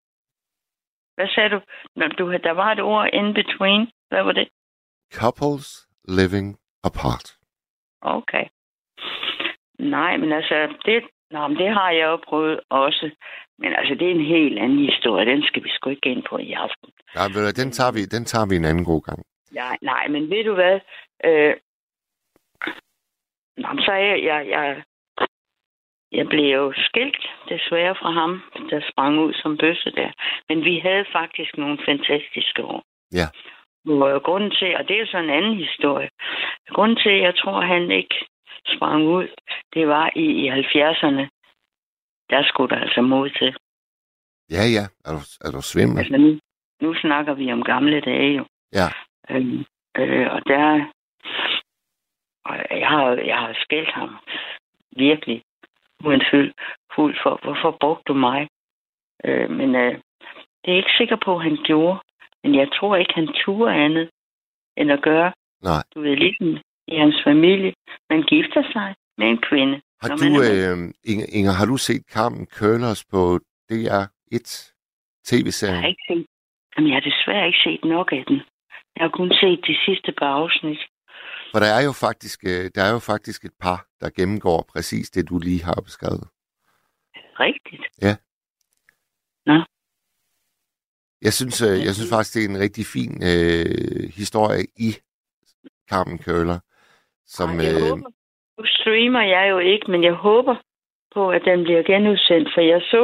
Hvad sagde du? Når du der var et ord in between. Hvad var det? Couples Living Apart. Okay. Nej, men altså, det, nå, men det har jeg jo prøvet også. Men altså, det er en helt anden historie. Den skal vi sgu ikke ind på i aften. Ja, ved du, den tager, vi, den tager vi en anden god gang. Nej, nej, men ved du hvad? Øh, nå, så er jeg, jeg, jeg, jeg blev jo skilt desværre fra ham, der sprang ud som bøsse der. Men vi havde faktisk nogle fantastiske år. Ja. Og grunden til, og det er så en anden historie, grunden til, at jeg tror, at han ikke sprang ud, det var i, i 70'erne. Der skulle der altså mod til. Ja, ja. Er du, er du svimmel? Altså nu, nu snakker vi om gamle dage jo. Ja. Øhm, øh, og der... Og jeg har, jeg har skældt ham virkelig uandskyld fuld for, hvorfor brugte du mig? Øh, men øh, det er jeg ikke sikker på, at han gjorde. Men jeg tror ikke, han turde andet end at gøre. Nej. Du ved, ligesom i hans familie. Man gifter sig med en kvinde. Har du, øh, Inger, Inger, har du set Carmen Køllers på DR1 Jeg har tv-serien? ikke set... Jamen, jeg har desværre ikke set nok af den. Jeg har kun set de sidste par afsnit. For der er jo faktisk, øh, der er jo faktisk et par, der gennemgår præcis det, du lige har beskrevet. Rigtigt. Jeg synes, øh, jeg synes faktisk, det er en rigtig fin øh, historie i Carmen Køller, som... Ej, jeg Øh, håber, nu streamer jeg jo ikke, men jeg håber på, at den bliver genudsendt, for jeg så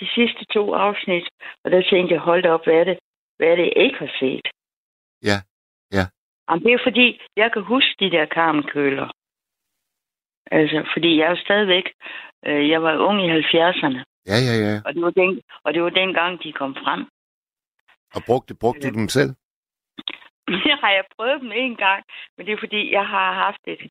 de sidste to afsnit, og der tænkte jeg, hold op, hvad er det, hvad er det jeg ikke har set? Ja, ja. Jamen, det er fordi, jeg kan huske de der karmenkøler. Altså, fordi jeg er jo stadigvæk, øh, jeg var ung i 70'erne, ja, ja, ja. og det var den, og det var dengang, de kom frem. Og brugte, brugte du dem selv? (laughs) Jeg har jeg prøvet dem en gang, men det er fordi, jeg har haft et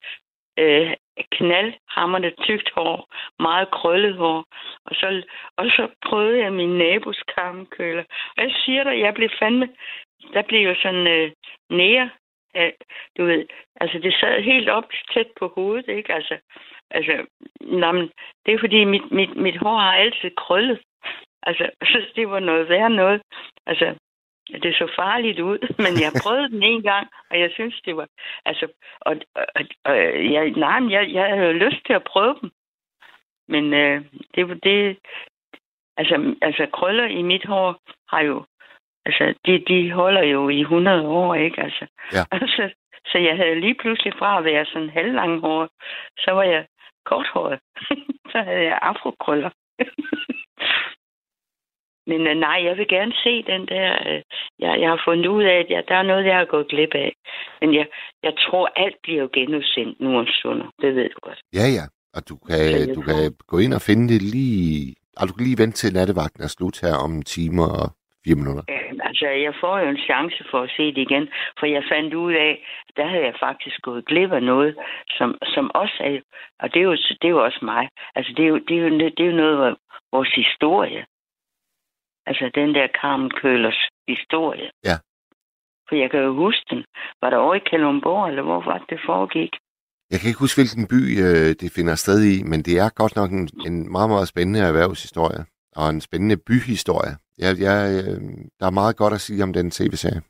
øh, knaldhammerne tykt hår, meget krøllet hår, og så, og så prøvede jeg min nabos karmenkøler. Og jeg siger dig, jeg blev fandme, der blev jo sådan øh, nære, øh, du ved, altså det sad helt op tæt på hovedet, ikke? Altså, altså nej, men det er fordi, mit, mit, mit hår har altid krøllet. Altså, (laughs) så det var noget værre noget. Altså, det så farligt ud, (laughs) men jeg prøvede den en gang, og jeg synes, det var... Altså, og, og, og jeg, nej, men jeg, jeg havde lyst til at prøve dem. Men øh, det var det... Altså, altså, krøller i mit hår har jo... Altså, de, de holder jo i 100 år, ikke? Altså, Ja. (laughs) altså, så jeg havde lige pludselig fra at være sådan halvlang hår, så var jeg korthåret. (laughs) så havde jeg afrokrøller. (laughs) Men øh, nej, jeg vil gerne se den der. Øh, jeg, jeg har fundet ud af, at jeg, der er noget, jeg har gået glip af. Men jeg, jeg tror, alt bliver jo genudsendt nu om stunder. Det ved du godt. Ja, ja. Og du kan, du tror- kan gå ind og finde det lige... Og du kan lige vente til nattevagten er slut her om en time og fire minutter. Øh, altså, jeg får jo en chance for at se det igen. For jeg fandt ud af, der havde jeg faktisk gået glip af noget, som, som også er... Og det er, jo, det er jo også mig. Altså, det er jo, det er jo, det er jo noget af vores historie. Altså den der Carmen Kølers historie. Ja. For jeg kan jo huske den. Var der over i Kalundborg, eller hvor var det, det foregik? Jeg kan ikke huske, hvilken by øh, det finder sted i, men det er godt nok en, en meget, meget spændende erhvervshistorie, og en spændende byhistorie. Jeg, jeg, øh, der er meget godt at sige om den tv-serie.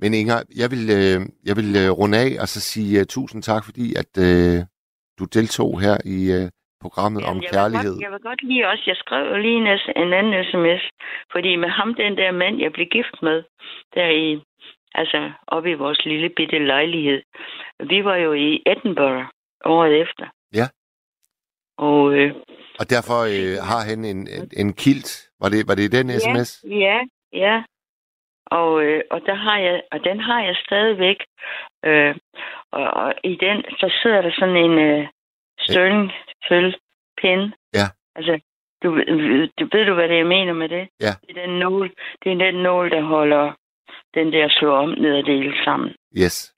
Men Inger, jeg vil, øh, jeg vil øh, runde af og så sige uh, tusind tak, fordi at øh, du deltog her i øh, programmet Jamen, om jeg kærlighed. Vil godt, jeg vil godt lige også, jeg skrev lige en, en anden sms, fordi med ham, den der mand, jeg blev gift med, der i, altså oppe i vores lille bitte lejlighed, vi var jo i Edinburgh året efter. Ja. Og, øh, Og derfor øh, har han en, en, en kilt. Var det, var det den sms? Ja, ja. Og, øh, og, der har jeg, og den har jeg stadigvæk. Øh, og, og i den, så sidder der sådan en øh, Sterling sølv pinde. Ja. Altså, du, du, ved du, hvad det jeg mener med det? Ja. Det er den nål, det er den nål, der holder den der slå om ned og dele sammen. Yes.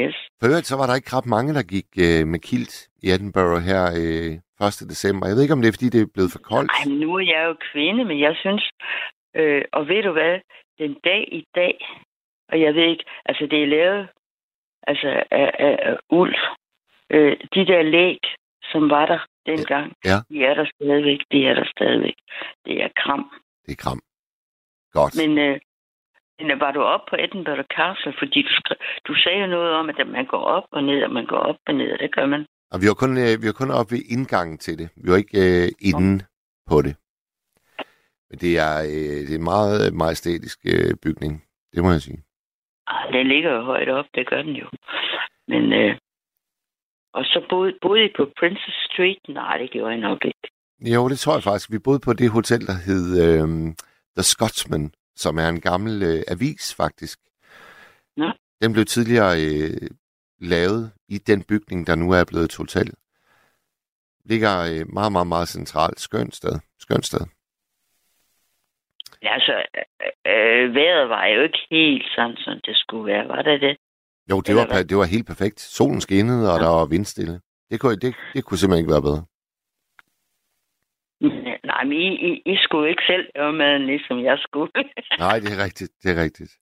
Yes. For øvrigt, så var der ikke ret mange, der gik øh, med kilt i Edinburgh her øh, 1. december. Jeg ved ikke, om det er, fordi det er blevet for koldt. Ej, men nu er jeg jo kvinde, men jeg synes... Øh, og ved du hvad? Den dag i dag, og jeg ved ikke, altså det er lavet altså af, af, af uld. Øh, de der læg, som var der dengang, Ja. de er der stadigvæk. De er der stadigvæk. Det er kram. Det er kram. Godt. Men, øh, men var du op på Edinburgh Castle? Fordi du, skrev, du sagde noget om, at man går op og ned, og man går op og ned, og det gør man. Og vi var kun, øh, vi var kun oppe ved indgangen til det. Vi var ikke øh, inde på det. Men det er, øh, det er en meget majestætisk øh, bygning. Det må jeg sige. Ej, den ligger jo højt op, det gør den jo. Men, øh, og så boede, boede I på Princess Street? Nej, det gjorde jeg nok ikke. Jo, det tror jeg faktisk. Vi boede på det hotel, der hed øh, The Scotsman, som er en gammel øh, avis, faktisk. Nå. Den blev tidligere øh, lavet i den bygning, der nu er blevet et hotel. Ligger øh, meget, meget, meget centralt. Skønt sted. Skønt sted. Ja, altså, øh, øh, vejret var jo ikke helt sådan, som det skulle være. Var det det? Jo, det Eller var, hvad? det var helt perfekt. Solen skinnede, og Ja. der var vindstille. Det kunne, det, det kunne simpelthen ikke være bedre. Øh, Nej, men I, I, I skulle ikke selv lave maden, ligesom jeg skulle. Nej, det er rigtigt. Det er rigtigt.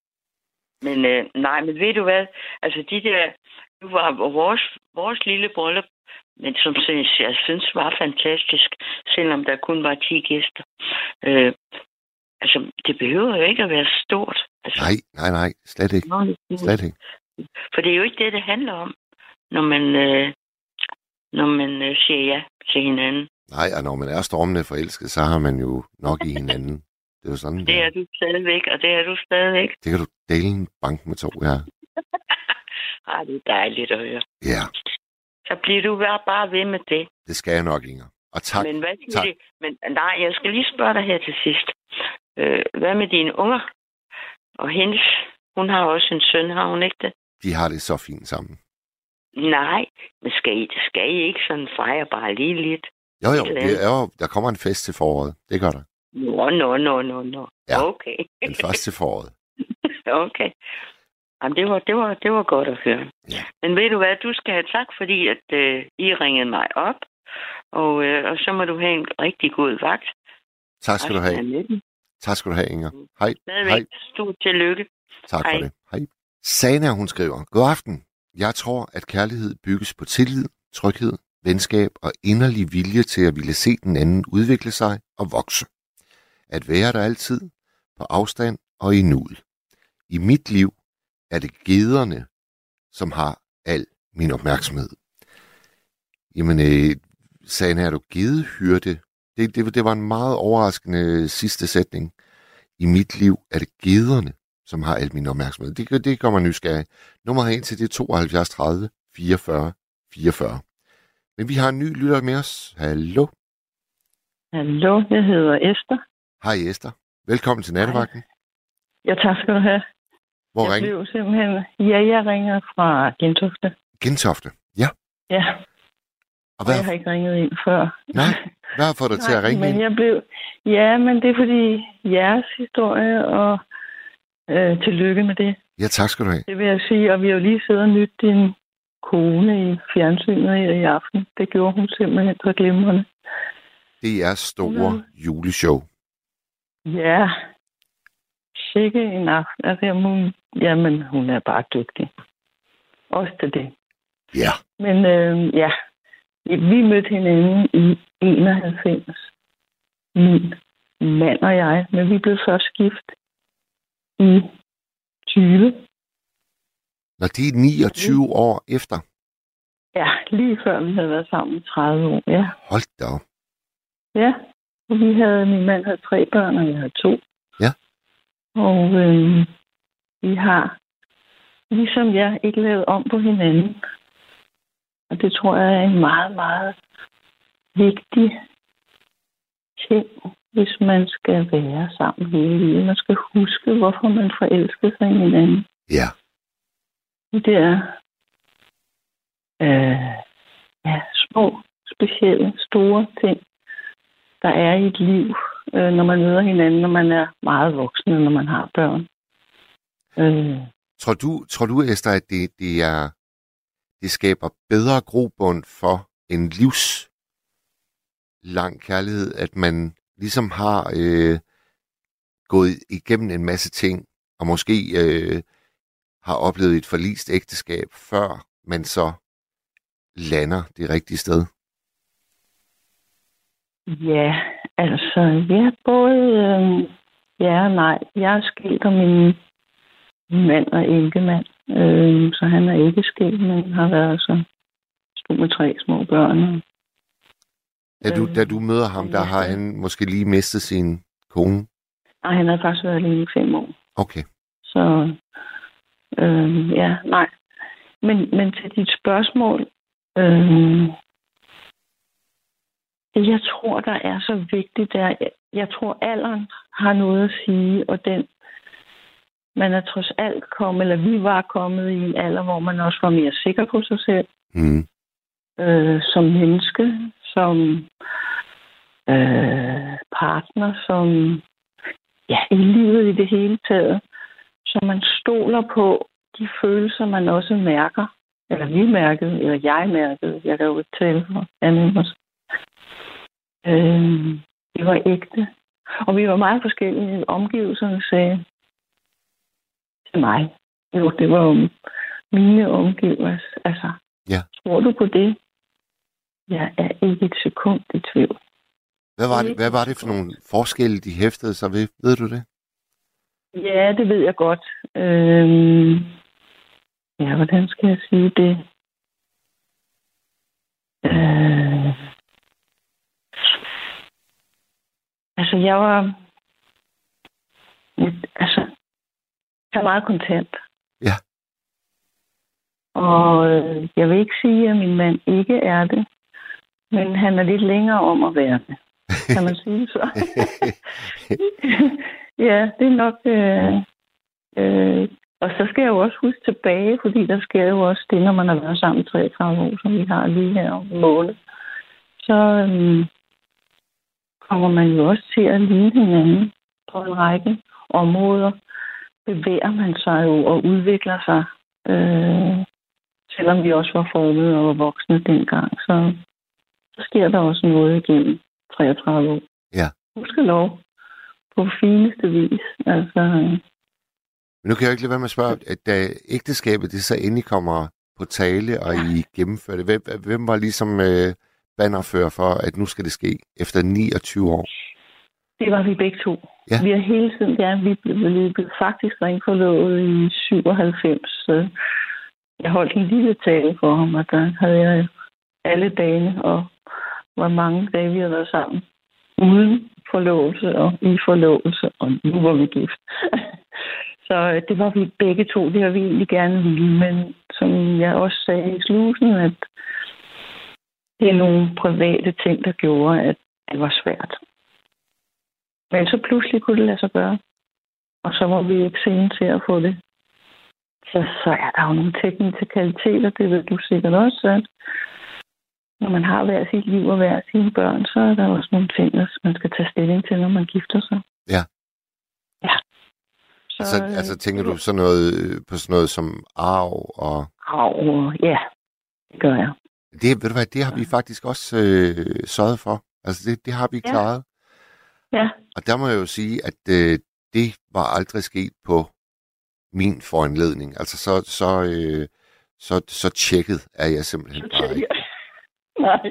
men øh, nej, men ved du hvad? Altså, de der... Var vores, vores lille bryllup, men som synes, jeg synes var fantastisk, selvom der kun var 10 gæster. Øh, altså, det behøver jo ikke at være stort. Altså, Nej, nej, nej. Slet ikke. Nå, Slet ikke. For det er jo ikke det, det handler om, når man, øh, når man øh, siger ja til hinanden. Nej, og når man er stormende forelsket, så har man jo nok i hinanden. Det er jo sådan, (laughs) Det er du stadigvæk, og det er du stadigvæk. det kan du dele en bank med to, ja. (laughs) Ej, det er dejligt at høre. Ja, Så bliver du bare- bare ved med det. det skal jeg nok, Inger. Og tak. Men hvad tak. det? Men nej, jeg skal lige spørge dig her til sidst. Øh, hvad med dine unger? Og hendes, hun har også en søn, har hun ikke det? De har det så fint sammen. Nej, men skal I, skal I ikke sådan fejre bare lige lidt? Jo, jo, det er jo, der kommer en fest til foråret. Det gør der. Nå, nå, nå, nå, nå. Ja. Okay. Den første til foråret. (laughs) okay. Jamen, det var, det, var, det var godt at høre. Ja. Men ved du hvad, du skal have tak, fordi at, øh, I ringede mig op. Og, øh, og så må du have en rigtig god vagt. Tak skal du have. Tak skal du have, Inger. Hej. Hej. Stadigvæk stort tillykke. Tak for Hej. det. Hej. Sana, hun skriver, God aften. Jeg tror, at kærlighed bygges på tillid, tryghed, venskab og inderlig vilje til at ville se den anden udvikle sig og vokse. At være der altid, på afstand og i nuet. I mit liv er det gederne, som har al min opmærksomhed. Jamen, øh, Sana, er du gedehyrde? Det, det, det var en meget overraskende sidste sætning. I mit liv er det gederne, som har al min opmærksomhed. Det, det kommer nysgerrig. Nummeret ind til det er 72 30 44 44. Men vi har en ny lytter med os. Hallo. Hallo, jeg hedder Esther. Hej Esther. Velkommen til nattevagten. Ja, tak skal du have. Hvor jeg ringer? blev simpelthen... Ja, jeg ringer fra Gentofte. Gentofte. Ja. Ja, Og hvad, jeg har ikke ringet ind før. Nej, hvad har fået dig til at ringe men ind? jeg blev... Ja, men det er fordi jeres historie, og øh, tillykke med det. Ja, tak skal du have. Det vil jeg sige, og vi har jo lige siddet og nyt din kone i fjernsynet i, i aften. Det gjorde hun simpelthen så glimrende. Det er store juleshow. Ja. Sikke en aften. Altså, hun, jamen, hun er bare dygtig. Også til det. Ja. Men øh, ja, vi, mødte hinanden i 91. Min mand og jeg. Men vi blev først gift i 20. Når de er 29 år efter. Ja, lige før vi havde været sammen i 30 år. Ja, Hold da op. ja. Og vi havde, min mand havde tre børn, og jeg havde to. Ja. Og øh, vi har, ligesom jeg, ikke lavet om på hinanden. Og det tror jeg er en meget, meget vigtig ting, hvis man skal være sammen hele livet. Man skal huske, hvorfor man forelsker sig i hinanden. Ja. De der øh, ja, små, specielle, store ting, der er i et liv, øh, når man møder hinanden, når man er meget voksen, når man har børn. Øh, Tror du, tror du Esther, at det, det, er, det skaber bedre grobund for en livs lang kærlighed, at man ligesom har øh, gået igennem en masse ting, og måske øh, har oplevet et forlist ægteskab, før man så lander det rigtige sted? Ja, altså, ja, både øh, ja og nej. Jeg er skilt, og min mand og enkemand, øh, så han er ikke skilt, men har været så stod med tre små børn. Da du, da du møder ham, der har han måske lige mistet sin kone. Og han har faktisk været alene i fem år. Okay. Så øh, ja, nej. Men, men til dit spørgsmål, øh, jeg tror, der er så vigtigt, er, jeg, tror, alderen har noget at sige, og den, man er trods alt kommet, eller vi var kommet i en alder, hvor man også var mere sikker på sig selv, Mm. øh, som menneske, som øh, partner, som ja, i livet i det hele taget. Så man stoler på de følelser, man også mærker. Eller vi mærkede, eller jeg mærkede. Jeg kan jo ikke tale for andet. Øh, det var ægte. Og vi var meget forskellige. Omgivelserne sagde til mig. Jo, det var jo mine omgivelser. Altså, Ja. tror du på det? Jeg er ikke et sekund i tvivl. Hvad var, det, hvad var det for nogle forskelle, de hæftede sig ved? Ved du det? Ja, det ved jeg godt. Øhm, ja, hvordan skal jeg sige det? Øh, altså, jeg var... Altså, jeg er meget kontant. Ja. Og øh, jeg vil ikke sige, at min mand ikke er det, men han er lidt længere om at være det. Kan man sige så? (laughs) ja, det er nok... Øh, øh, og så skal jeg jo også huske tilbage, fordi der sker jo også det, når man har været sammen i 33 år, som vi har lige her om måned. Så øh, kommer man jo også til at ligne hinanden på en række områder. Bevæger man sig jo og udvikler sig, øh, selvom vi også var formet og var voksne dengang. Så, så sker der også noget igennem 33 år. Ja. Husk lov. På fineste vis. Altså, Men nu kan jeg jo ikke lade være med at spørge, at da ægteskabet det så endelig kommer på tale, og I gennemfører det, hvem, hvem var ligesom øh, bannerfører for, at nu skal det ske efter 29 år? det var vi begge to. Ja. Vi har hele tiden, ja, vi blev, vi blev faktisk ringforlovet i 97. Så jeg holdt en lille tale for ham, og der havde jeg alle dagene, og hvor mange dage vi havde været sammen. Uden forlovelse og i forlovelse, og nu var vi gift. (laughs) Så øh, det var vi begge to, det har vi egentlig gerne ville, men som jeg også sagde i slusen, at det er nogle private ting, der gjorde, at det var svært. Men så pludselig kunne det lade sig gøre. Og så var vi ikke sene til at få det. Så, så er der jo nogle teknikaliteter, det ved du sikkert også, at når man har hver sit liv og hver sine børn, så er der også nogle ting, man skal tage stilling til, når man gifter sig. Ja. Ja. Så, Altså, øh, altså tænker du sådan noget, øh, på sådan noget som arv og... Au, ja, det gør jeg. Det, ved du hvad, det har vi faktisk også øh, sørget for. Altså det, det har vi Ja. klaret. Ja. Og der må jeg jo sige, at øh, det var aldrig sket på min foranledning. Altså, så, så, øh, så, så tjekket er jeg simpelthen bare ikke. (laughs) nej,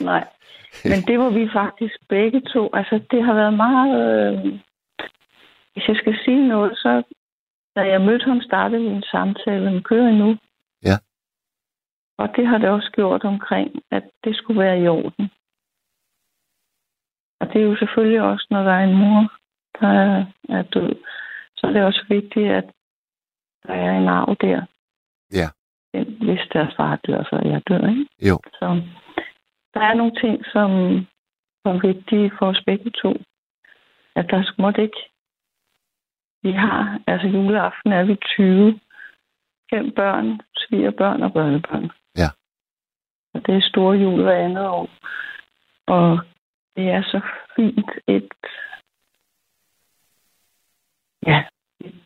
nej. Men det var vi faktisk begge to. Altså, det har været meget... Øh... Hvis jeg skal sige noget, så da jeg mødte ham, startede vi en samtale. Den kører nu. Og det har det også gjort omkring, at det skulle være i orden. Og det er jo selvfølgelig også, når der er en mor, der er, er død, så er det også vigtigt, at der er en arv der. Ja. Hvis deres far dør, så er jeg dør, ikke? Jo. Så der er nogle ting, som er vigtige for os begge to. At der måtte ikke... Vi har, altså juleaften er vi 20. Fem børn, svigerbørn og børnebørn. Det er store jul hver andet år. Og det er så fint et... Ja,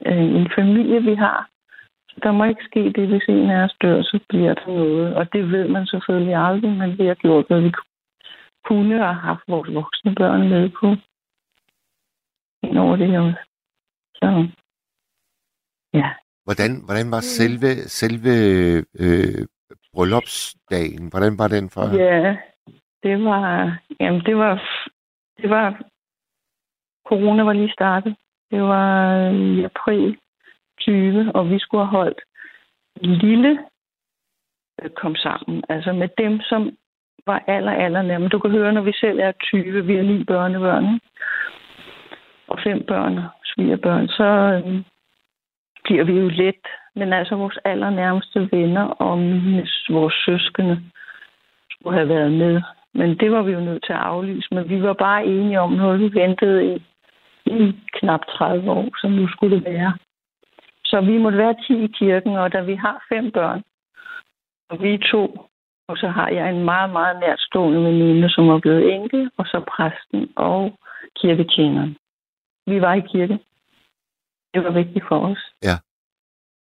øh, en familie, vi har. Så der må ikke ske det, hvis en af os dør, så bliver der noget. Og det ved man selvfølgelig aldrig, men vi har gjort, hvad vi kunne og haft vores voksne børn med på. Ind over det her. Så, ja. Hvordan, hvordan var selve, selve øh, bryllupsdagen? Hvordan var den for Ja, det var, jamen det var, det var, corona var lige startet. Det var øh, i april 20, og vi skulle have holdt en lille øh, kom sammen. Altså med dem, som var aller, aller nærmere. Du kan høre, når vi selv er 20, vi er ni børnebørn, og fem børn svigerbørn, så øh, bliver vi jo let. Men altså vores allernærmeste venner og mine, vores søskende skulle have været med. Men det var vi jo nødt til at aflyse. Men vi var bare enige om noget, vi ventede i, i knap 30 år, som nu skulle det være. Så vi måtte være 10 i kirken, og da vi har fem børn, og vi er to, og så har jeg en meget, meget nærtstående veninde, som er blevet enke, og så præsten og kirketjeneren. Vi var i kirke. Det var vigtigt for os. Ja.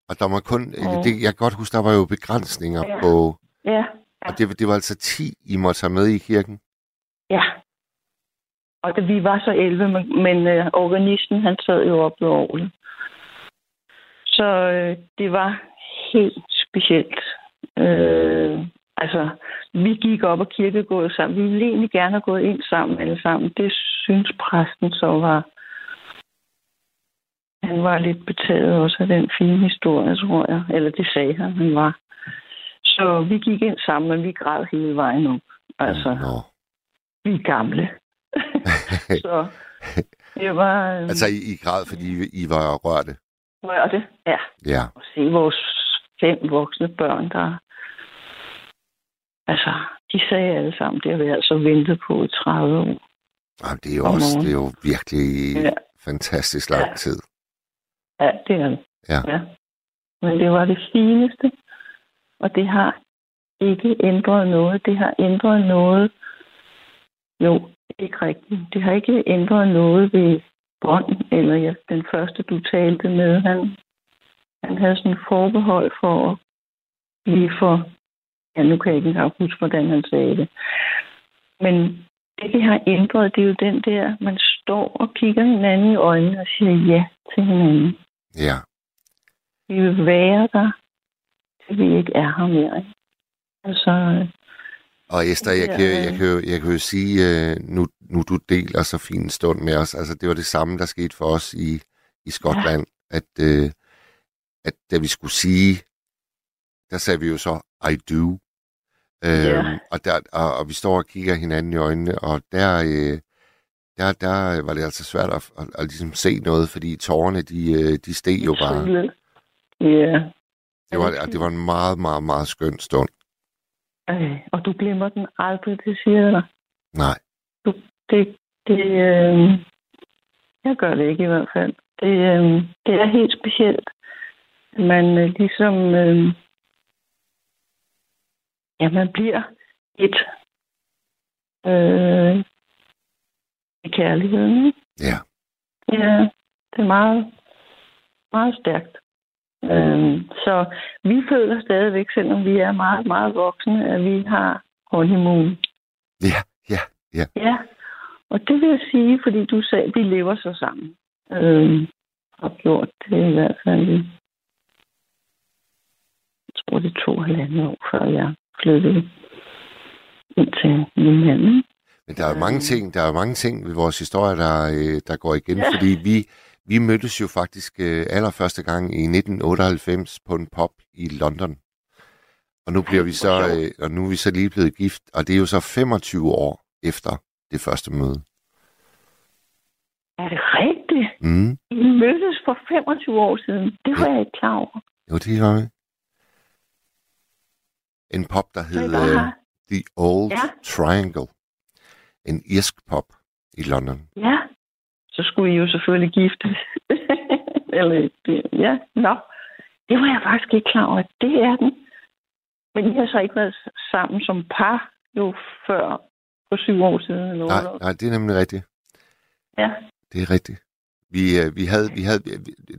Og der var kun, Ja. det, jeg kan godt huske, der var jo begrænsninger Ja. på, Ja, og det, det var altså 10, I måtte have med i kirken. ja. Og da vi var så 11, men, men øh, organisten, han sad jo op ved orglet. Så øh, det var helt specielt. Øh, altså, vi gik op og kirkegået sammen. Vi ville egentlig gerne have gået ind sammen alle sammen. Det synes præsten så var... Han var lidt betaget også af den fine historie, tror jeg. Eller det sagde han, han var. Så vi gik ind sammen, men vi græd hele vejen op. Altså, Nå. vi er gamle. (laughs) så det var... Øh, altså, I, I græd, fordi I, I var rørte. rørte. Ja, Ja. og se vores fem voksne børn, der... Altså, de sagde alle sammen, det har vi altså ventet på i 30 år. Jamen, det er jo også, det er jo virkelig Ja. fantastisk lang Ja. tid. Ja, det er det. Ja. ja. Men det var det fineste, og det har ikke ændret noget. Det har ændret noget. Jo, ikke rigtigt. Det har ikke ændret noget ved bånd, eller ja, den første, du talte med, han, han havde sådan forbehold for at blive for... Ja, nu kan jeg ikke engang huske, hvordan han sagde det. Men det, det har ændret, det er jo den der, man står og kigger hinanden i øjnene og siger ja til hinanden. Ja. Vi vil være der, til vi ikke er her mere. ikke? Altså, Og Esther, jeg, Ja, kan, jeg, kan, jo- jeg kan jo sige, øh, nu, nu du deler så fin en stund med os, altså det var det samme, der skete for os i, i Skotland, ja. at, øh, at da vi skulle sige, der sagde vi jo så, I do. Ja. Øhm, og, der, og, og vi står og kigger hinanden i øjnene, og der, øh, der, der var det altså svært at, at, at ligesom se noget, fordi tårerne, de, øh, de steg jo bare. Ja. Det var, det var en meget, meget, meget skøn stund. Øh, og du glemmer den aldrig, det siger jeg dig. Nej. Det, det, øh, jeg gør det ikke i hvert fald. Det, øh, det er helt specielt. Man øh, ligesom, øh, ja, man bliver et øh, kærligheden. Ikke? Ja. Ja, det er meget, meget stærkt. Øhm, så vi føler stadigvæk, selvom vi er meget, meget voksne, at vi har honeymoon. Ja, ja, ja. Ja, Og det vil jeg sige, fordi du sagde, at vi lever så sammen. Øh, har gjort det i hvert fald i, jeg tror det er to halvandet år, før jeg flyttede ind til min mand. Men der er jo mange ting, der er mange ting ved vores historie, der, øh, der går igen, ja. fordi vi, vi mødtes jo faktisk øh, allerførste gang i 1998 på en pop i London. Og nu bliver vi så, øh, og nu er vi så lige blevet gift, og det er jo så 25 år efter det første møde. Er det rigtigt? Mm. Vi mødtes for 25 år siden. Det var jeg ikke klar over. Jo, det var vi. En pop, der hed The Old ja. Triangle. En irsk pop i London. Ja, så skulle I jo selvfølgelig giftes. (laughs) Eller, ja, nå. Det var jeg faktisk ikke klar over. Det er den. Men I har så ikke været sammen som par jo før for syv år siden? Eller nej, nej, det er nemlig rigtigt. Ja. Det er rigtigt. Vi, øh, vi havde, vi havde,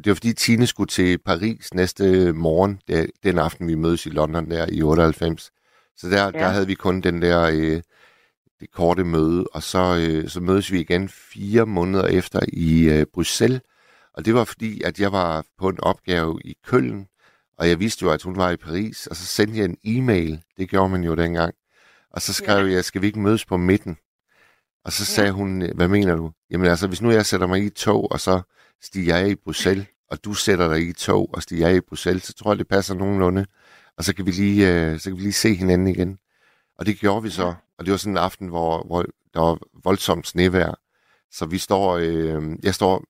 det var fordi Tine skulle til Paris næste morgen, den aften vi mødes i London der i 98. Så der, ja. der havde vi kun den der øh, det korte møde, og så, øh, så mødes vi igen fire måneder efter i øh, Bruxelles. Og det var fordi, at jeg var på en opgave i Køln, og jeg vidste jo, at hun var i Paris, og så sendte jeg en e-mail. Det gjorde man jo dengang. Og så skrev ja. jeg, skal vi ikke mødes på midten? Og så sagde ja. hun, hvad mener du? Jamen altså, hvis nu jeg sætter mig i tog, og så stiger jeg i Bruxelles, og du sætter dig i tog og stiger i Bruxelles, så tror jeg, det passer nogenlunde. Og så kan vi lige, øh, så kan vi lige se hinanden igen. Og det gjorde vi så. Og det var sådan en aften, hvor, hvor der var voldsomt snevejr. Så vi står, øh, jeg står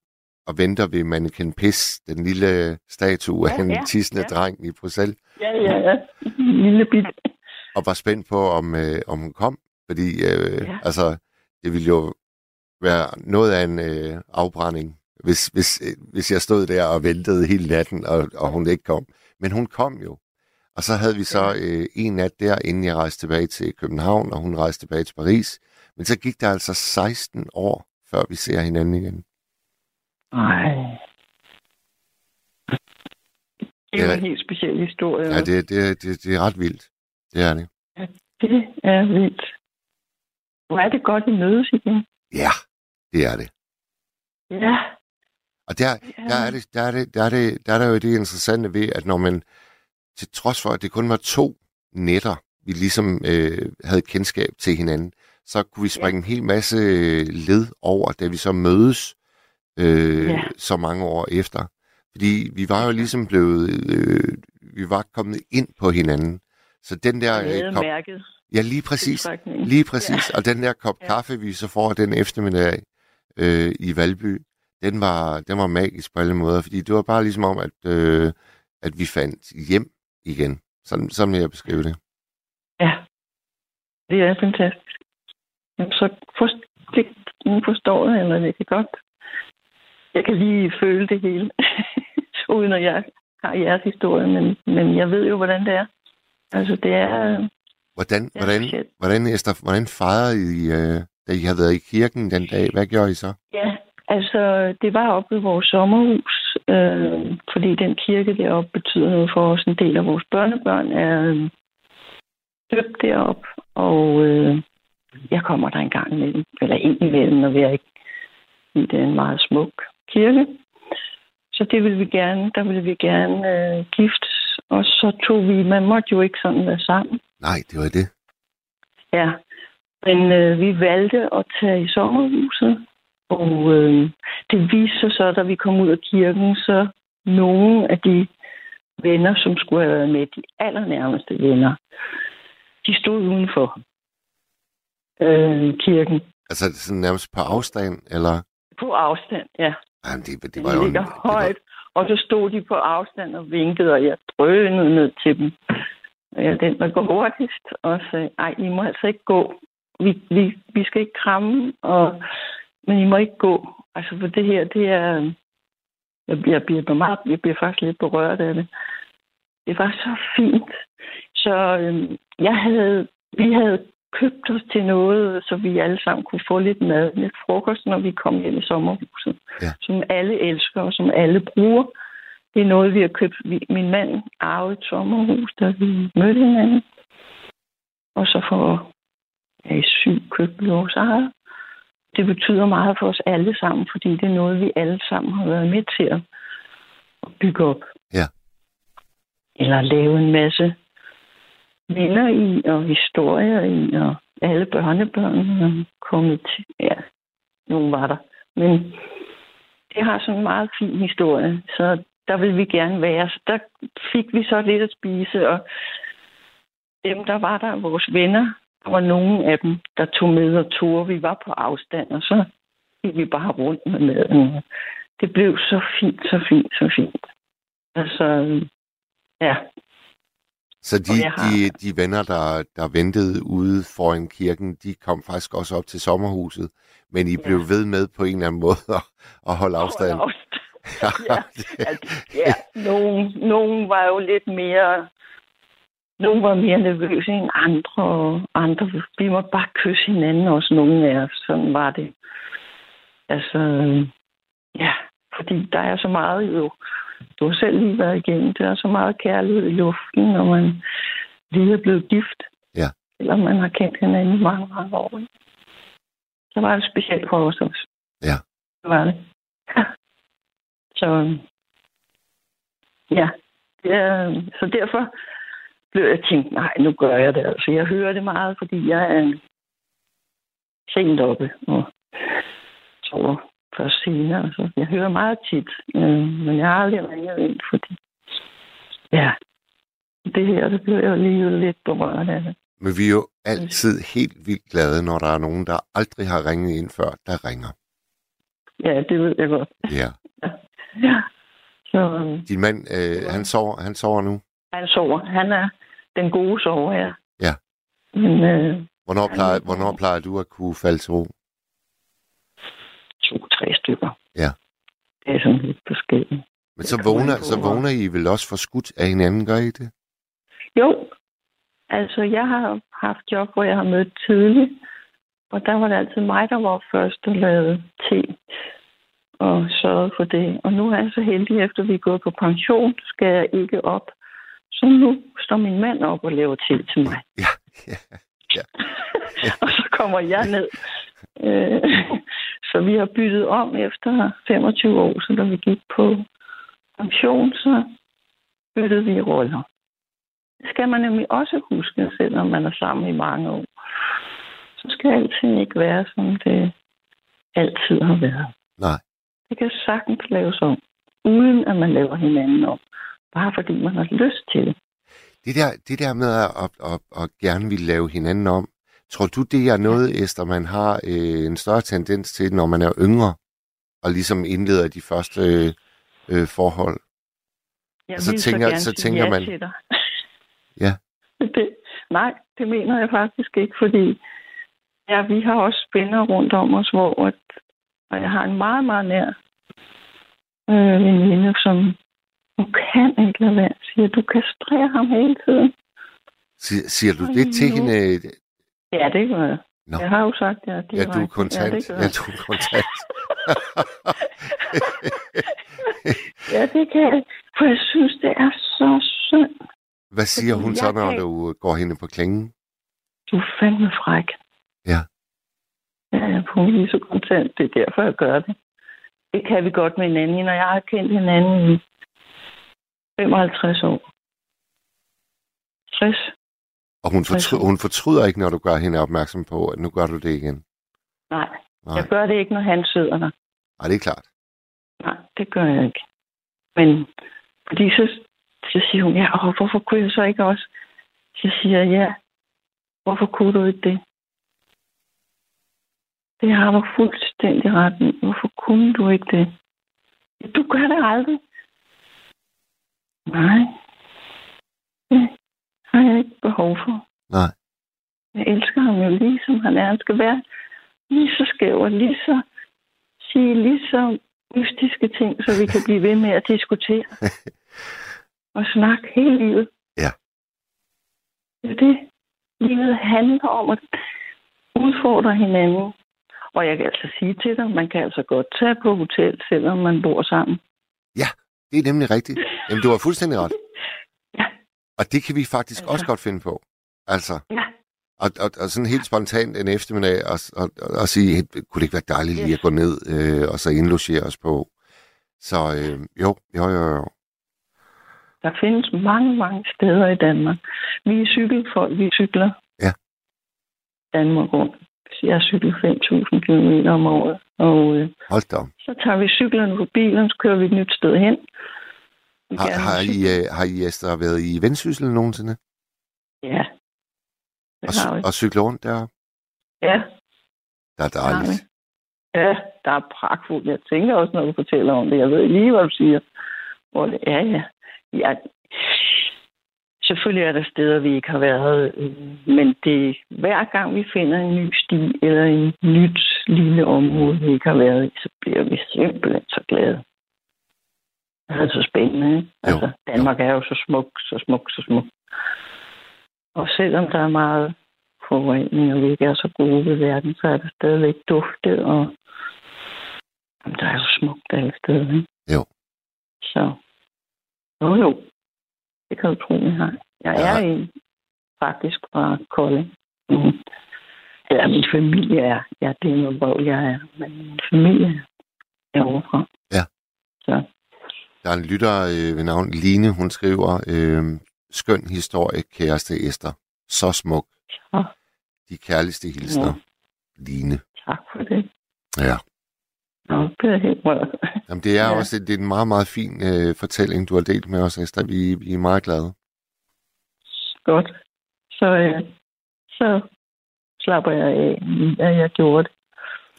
og venter ved Mannequin Piss, den lille statue ja, af en ja, tissende ja. dreng i Bruxelles. Ja, ja, ja. Lille bit. Og var spændt på, om, øh, om hun kom. Fordi øh, ja. altså, det ville jo være noget af en øh, afbrænding, hvis, hvis, øh, hvis jeg stod der og ventede hele natten, og, og hun ikke kom. Men hun kom jo. Og så havde vi så øh, en nat der, inden jeg rejste tilbage til København, og hun rejste tilbage til Paris. Men så gik der altså 16 år, før vi ser hinanden igen. Nej. Det er en helt speciel historie. Ja, det, det, det, det er ret vildt. Det er det. Ja, det er vildt. Hvor er det godt, at mødes igen. Ja, det er det. Ja. Og der, der, er det, der, er det, der, er det, der er der jo det interessante ved, at når man, til trods for, at det kun var to nætter, vi ligesom øh, havde kendskab til hinanden, så kunne vi springe ja. en hel masse led over, da vi så mødes øh, ja. så mange år efter. Fordi vi var jo ligesom blevet, øh, vi var kommet ind på hinanden. Så den der... Øh, kop, mærket. Ja, lige præcis. Lige præcis. Ja. Og den der kop ja. kaffe, vi så får den eftermiddag øh, i Valby, den var, den var magisk på alle måder, fordi det var bare ligesom om, at, øh, at vi fandt hjem igen. Sådan, sådan vil jeg beskrive det. Ja, det er fantastisk. Så forst, det, forstår det, eller det kan godt. Jeg kan lige føle det hele, (laughs) uden at jeg har jeres historie, men, men jeg ved jo, hvordan det er. Altså, det er... Hvordan, det er hvordan, hvordan, Esther, hvordan fejrede I, uh, da I havde været i kirken den dag? Hvad gjorde I så? Ja, altså, det var oppe ved vores sommerhus, øh, fordi den kirke deroppe betyder noget for os. En del af vores børnebørn er øh, døbt derop, og øh, jeg kommer der en gang imellem, eller ind imellem, når vi er ikke det er en meget smuk kirke. Så det vil vi gerne, der vil vi gerne øh, giftes. Og så tog vi, man måtte jo ikke sådan være sammen. Nej, det var det. Ja, men øh, vi valgte at tage i sommerhuset. Og øh, det viste sig så, da vi kom ud af kirken, så nogle af de venner, som skulle have været med, de allernærmeste venner, de stod udenfor øh, kirken. Altså sådan nærmest på afstand, eller? På afstand, ja. Jamen, det, det var jo... Det højt, var... og så stod de på afstand og vinkede, og jeg drønede ned til dem. Ja, den var gå hurtigst, og sagde, ej, I må altså ikke gå. Vi, vi, vi skal ikke kramme, og, men I må ikke gå. Altså, for det her, det er... Jeg bliver, jeg bliver, meget, jeg bliver faktisk lidt berørt af det. Det var så fint. Så øhm, jeg havde, vi havde købt os til noget, så vi alle sammen kunne få lidt mad, lidt frokost, når vi kom hjem i sommerhuset. Ja. Som alle elsker, og som alle bruger. Det er noget, vi har købt. Min mand arvede et sommerhus, da vi mødte hinanden. Og så for ja, i syv købte vi vores eget. Det betyder meget for os alle sammen, fordi det er noget, vi alle sammen har været med til at bygge op. Ja. Eller lave en masse minder i, og historier i, og alle børnebørnene er kommet til. Ja, nogle var der. Men det har sådan en meget fin historie, så der vil vi gerne være. Så der fik vi så lidt at spise, og dem, der var der, vores venner, der var nogle af dem, der tog med og tog. Vi var på afstand, og så gik vi bare rundt med maden. Det blev så fint, så fint, så fint. Altså, ja. Så de, har... de, de venner, der, der ventede ude foran kirken, de kom faktisk også op til sommerhuset, men I ja. blev ved med på en eller anden måde at, at holde afstand. Holde afstand. (laughs) ja, altså, ja. Nogen, nogen var jo lidt mere nogle var mere nervøse end andre, og andre, vi måtte bare kysse hinanden, også nogle af os. Sådan var det. Altså, ja, fordi der er så meget jo, du har selv lige været igennem, der er så meget kærlighed i luften, når man lige er blevet gift. Ja. Eller man har kendt hinanden i mange, mange år. Så var det specielt for os også. Ja. Det var det. Ja. Så, ja. ja. Så derfor, blev jeg tænkt, nej, nu gør jeg det. Altså, jeg hører det meget, fordi jeg er sent oppe og sover først senere. Altså, jeg hører meget tit, øh, men jeg har aldrig ringet ind, fordi ja, det her, det bliver jeg lige lidt berørt af det. Men vi er jo altid helt vildt glade, når der er nogen, der aldrig har ringet ind før, der ringer. Ja, det ved jeg godt. Ja. (laughs) ja. Så, Din mand, øh, han, sover, han sover nu? Han sover. Han er den gode sover, ja. Ja. Men, øh, hvornår, plejer, hvornår plejer du at kunne falde til ro? To-tre stykker. Ja. Det er sådan lidt forskelligt. Men så vågner, så vågner I vel også for skudt af hinanden, gør I det? Jo. Altså, jeg har haft job, hvor jeg har mødt tidligt. Og der var det altid mig, der var først og lavede te og sørgede for det. Og nu er jeg så heldig, efter vi er gået på pension, skal jeg ikke op så nu står min mand op og laver til til mig. Ja, ja, ja. ja. (laughs) og så kommer jeg ned. Øh, så vi har byttet om efter 25 år, så da vi gik på pension, så byttede vi roller. Det skal man nemlig også huske, selvom man er sammen i mange år. Så skal alting ikke være, som det altid har været. Nej. Det kan sagtens laves om, uden at man laver hinanden om bare fordi man har lyst til det. Det der, det der med at, at, at, at gerne vil lave hinanden om, tror du, det er noget. Esther, man har øh, en større tendens til, når man er yngre, og ligesom indleder de første øh, øh forhold? Jeg så tænker, så, så tænker ja man... Til dig. (laughs) ja. (laughs) Det, nej, det mener jeg faktisk ikke, fordi ja, vi har også spænder rundt om os, hvor at, og jeg har en meget, meget nær øh, veninde, som du kan ikke lade være, siger du kastrerer ham hele tiden. Siger, siger du det til hende? Ja, det gør jeg. Nå. Jeg har jo sagt det. Ja, du er kontant. Ja, ja, du er kontant. (laughs) ja, det kan jeg. For jeg synes, det er så synd. Hvad siger Fordi hun så, når kan... du går hende på klingen? Du er fandme fræk. Ja. Ja, jeg er lige så kontant. Det er derfor, jeg gør det. Det kan vi godt med hinanden. Når jeg har kendt hinanden i 55 år. 60. Og hun, fortry- hun fortryder ikke, når du gør hende opmærksom på, at nu gør du det igen? Nej, Nej. jeg gør det ikke, når han sidder der. Nej, det er klart. Nej, det gør jeg ikke. Men fordi så, så siger hun, ja, og hvorfor kunne jeg så ikke også? Så siger jeg, ja, hvorfor kunne du ikke det? Det har du fuldstændig ret i. Hvorfor kunne du ikke det? Du gør det aldrig. Nej. Det har jeg ikke behov for. Nej. Jeg elsker ham jo lige som han er. Han skal være lige så skæv og lige så sige lige så mystiske ting, så vi kan blive ved med at diskutere. (laughs) og snakke hele livet. Ja. Det er det. Livet handler om at udfordre hinanden. Og jeg kan altså sige til dig, man kan altså godt tage på hotel, selvom man bor sammen. Ja, det er nemlig rigtigt. Jamen, du har fuldstændig ret. Ja. Og det kan vi faktisk altså. også godt finde på. Altså. Ja. Og, og, og sådan helt spontant en eftermiddag og, og, og, sige, kunne det ikke være dejligt lige at gå ned øh, og så indlogere os på? Så øh, jo, jo, jo, jo. Der findes mange, mange steder i Danmark. Vi er cykelfolk, vi cykler. Ja. Danmark rundt. Jeg har cyklet 5.000 km om året. Og øh, Hold da. så tager vi cyklerne på bilen, så kører vi et nyt sted hen. Har, har, I, øh, har I Esther, været i Vendsyssel nogensinde? Ja. Og, Det har vi. og cykle rundt der? Ja, Der er dejligt. Ja, der er pragtfuldt. Jeg tænker også, når du fortæller om det. Jeg ved lige, hvad du siger. Hvor det er, ja. ja. Selvfølgelig er der steder, vi ikke har været, øh, men det hver gang vi finder en ny sti eller en nyt lille område, vi ikke har været i, så bliver vi simpelthen så glade. Det er så spændende, ikke? Altså, Danmark er jo så smuk, så smuk, så smuk. Og selvom der er meget forurening, og vi ikke er så gode ved verden, så er der stadigvæk dufte, og der er jo smukt alle steder, ikke? Jo. Så, jo jo, det kan du tro, jeg har. Jeg Ja. er en, faktisk fra Kolding. Mm. Ja, min familie er. Ja, det er noget vrøvl, jeg er. Men min familie er overfra. Ja. Der er en lytter øh, ved navn Line, hun skriver, øh, skøn historie, kæreste Esther. Så smuk. så De kærligste hilsner. Line. tak for det. Ja. Nå, det er helt rørt. Jamen, det er Ja. også det er en meget, meget fin øh, fortælling, du har delt med os, Esther. Vi, vi er meget glade. Godt. Så, øh, så slapper jeg af, at jeg gjorde det.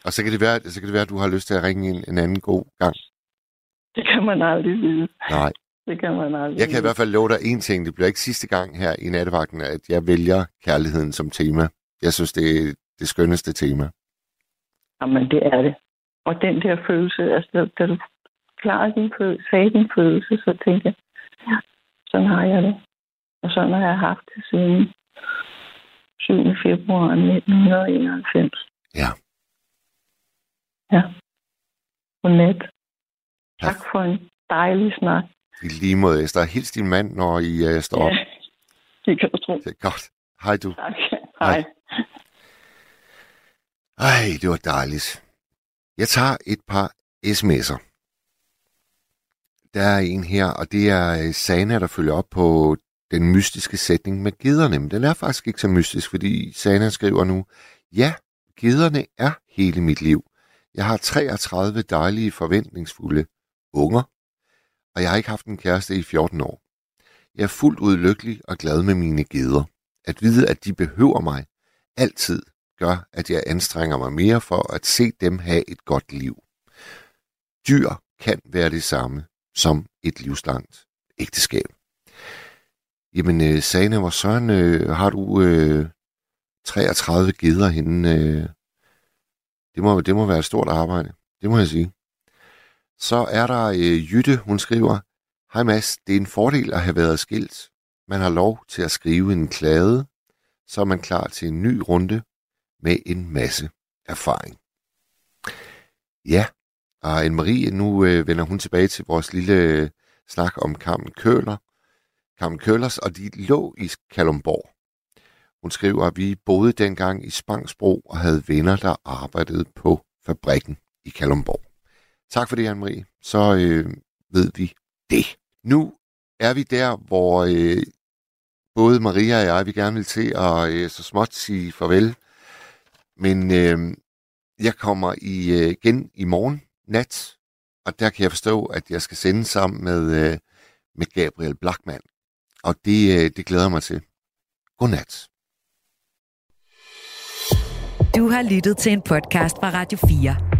Og så kan det være, så kan det være at du har lyst til at ringe en, en anden god gang. Det kan man aldrig vide. Nej. Det kan man aldrig Jeg kan i vide. hvert fald love dig en ting. Det bliver ikke sidste gang her i nattevagten, at jeg vælger kærligheden som tema. Jeg synes, det er det skønneste tema. Jamen, det er det. Og den der følelse, altså, da- da du klarede din følelse, sagde din følelse, så tænkte jeg, ja, sådan har jeg det. Og sådan har jeg haft det siden 7. februar 1991. Ja. Ja. Godnat. Tak for en dejlig snak. I lige måde, Esther. Hils din mand, når I uh, står op. Ja, det kan du tro. Det er godt. Hej du. Tak. Hej. Hej. Ej, det var dejligt. Jeg tager et par sms'er. Der er en her, og det er øh, Sana, der følger op på den mystiske sætning med gederne. Men den er faktisk ikke så mystisk, fordi Sana skriver nu, ja, gederne er hele mit liv. Jeg har 33 dejlige, forventningsfulde unger, og jeg har ikke haft en kæreste i 14 år. Jeg er fuldt ud lykkelig og glad med mine geder. At vide, at de behøver mig, altid gør, at jeg anstrenger mig mere for at se dem have et godt liv. Dyr kan være det samme som et livslangt ægteskab. Jamen, øh, Sana, hvor søren øh, har du øh, 33 geder henne? Øh, det, må, det må være et stort arbejde, det må jeg sige. Så er der øh, Jytte, hun skriver, Hej Mads, det er en fordel at have været skilt. Man har lov til at skrive en klade, så er man klar til en ny runde med en masse erfaring. Ja, og Anne-Marie, nu øh, vender hun tilbage til vores lille øh, snak om Carmen Køller. Carmen Køllers, og de lå i Kalumborg. Hun skriver, at vi boede dengang i Spangsbro og havde venner, der arbejdede på fabrikken i Kalumborg. Tak for det, Anne-Marie. Så øh, ved vi det. Nu er vi der, hvor øh, både Maria og jeg, vi gerne vil til at øh, så småt sige farvel. Men øh, jeg kommer i, øh, igen i morgen nat, og der kan jeg forstå, at jeg skal sende sammen med, øh, med Gabriel Blackman. Og det, øh, det glæder jeg mig til. Godnat. Du har lyttet til en podcast fra Radio 4.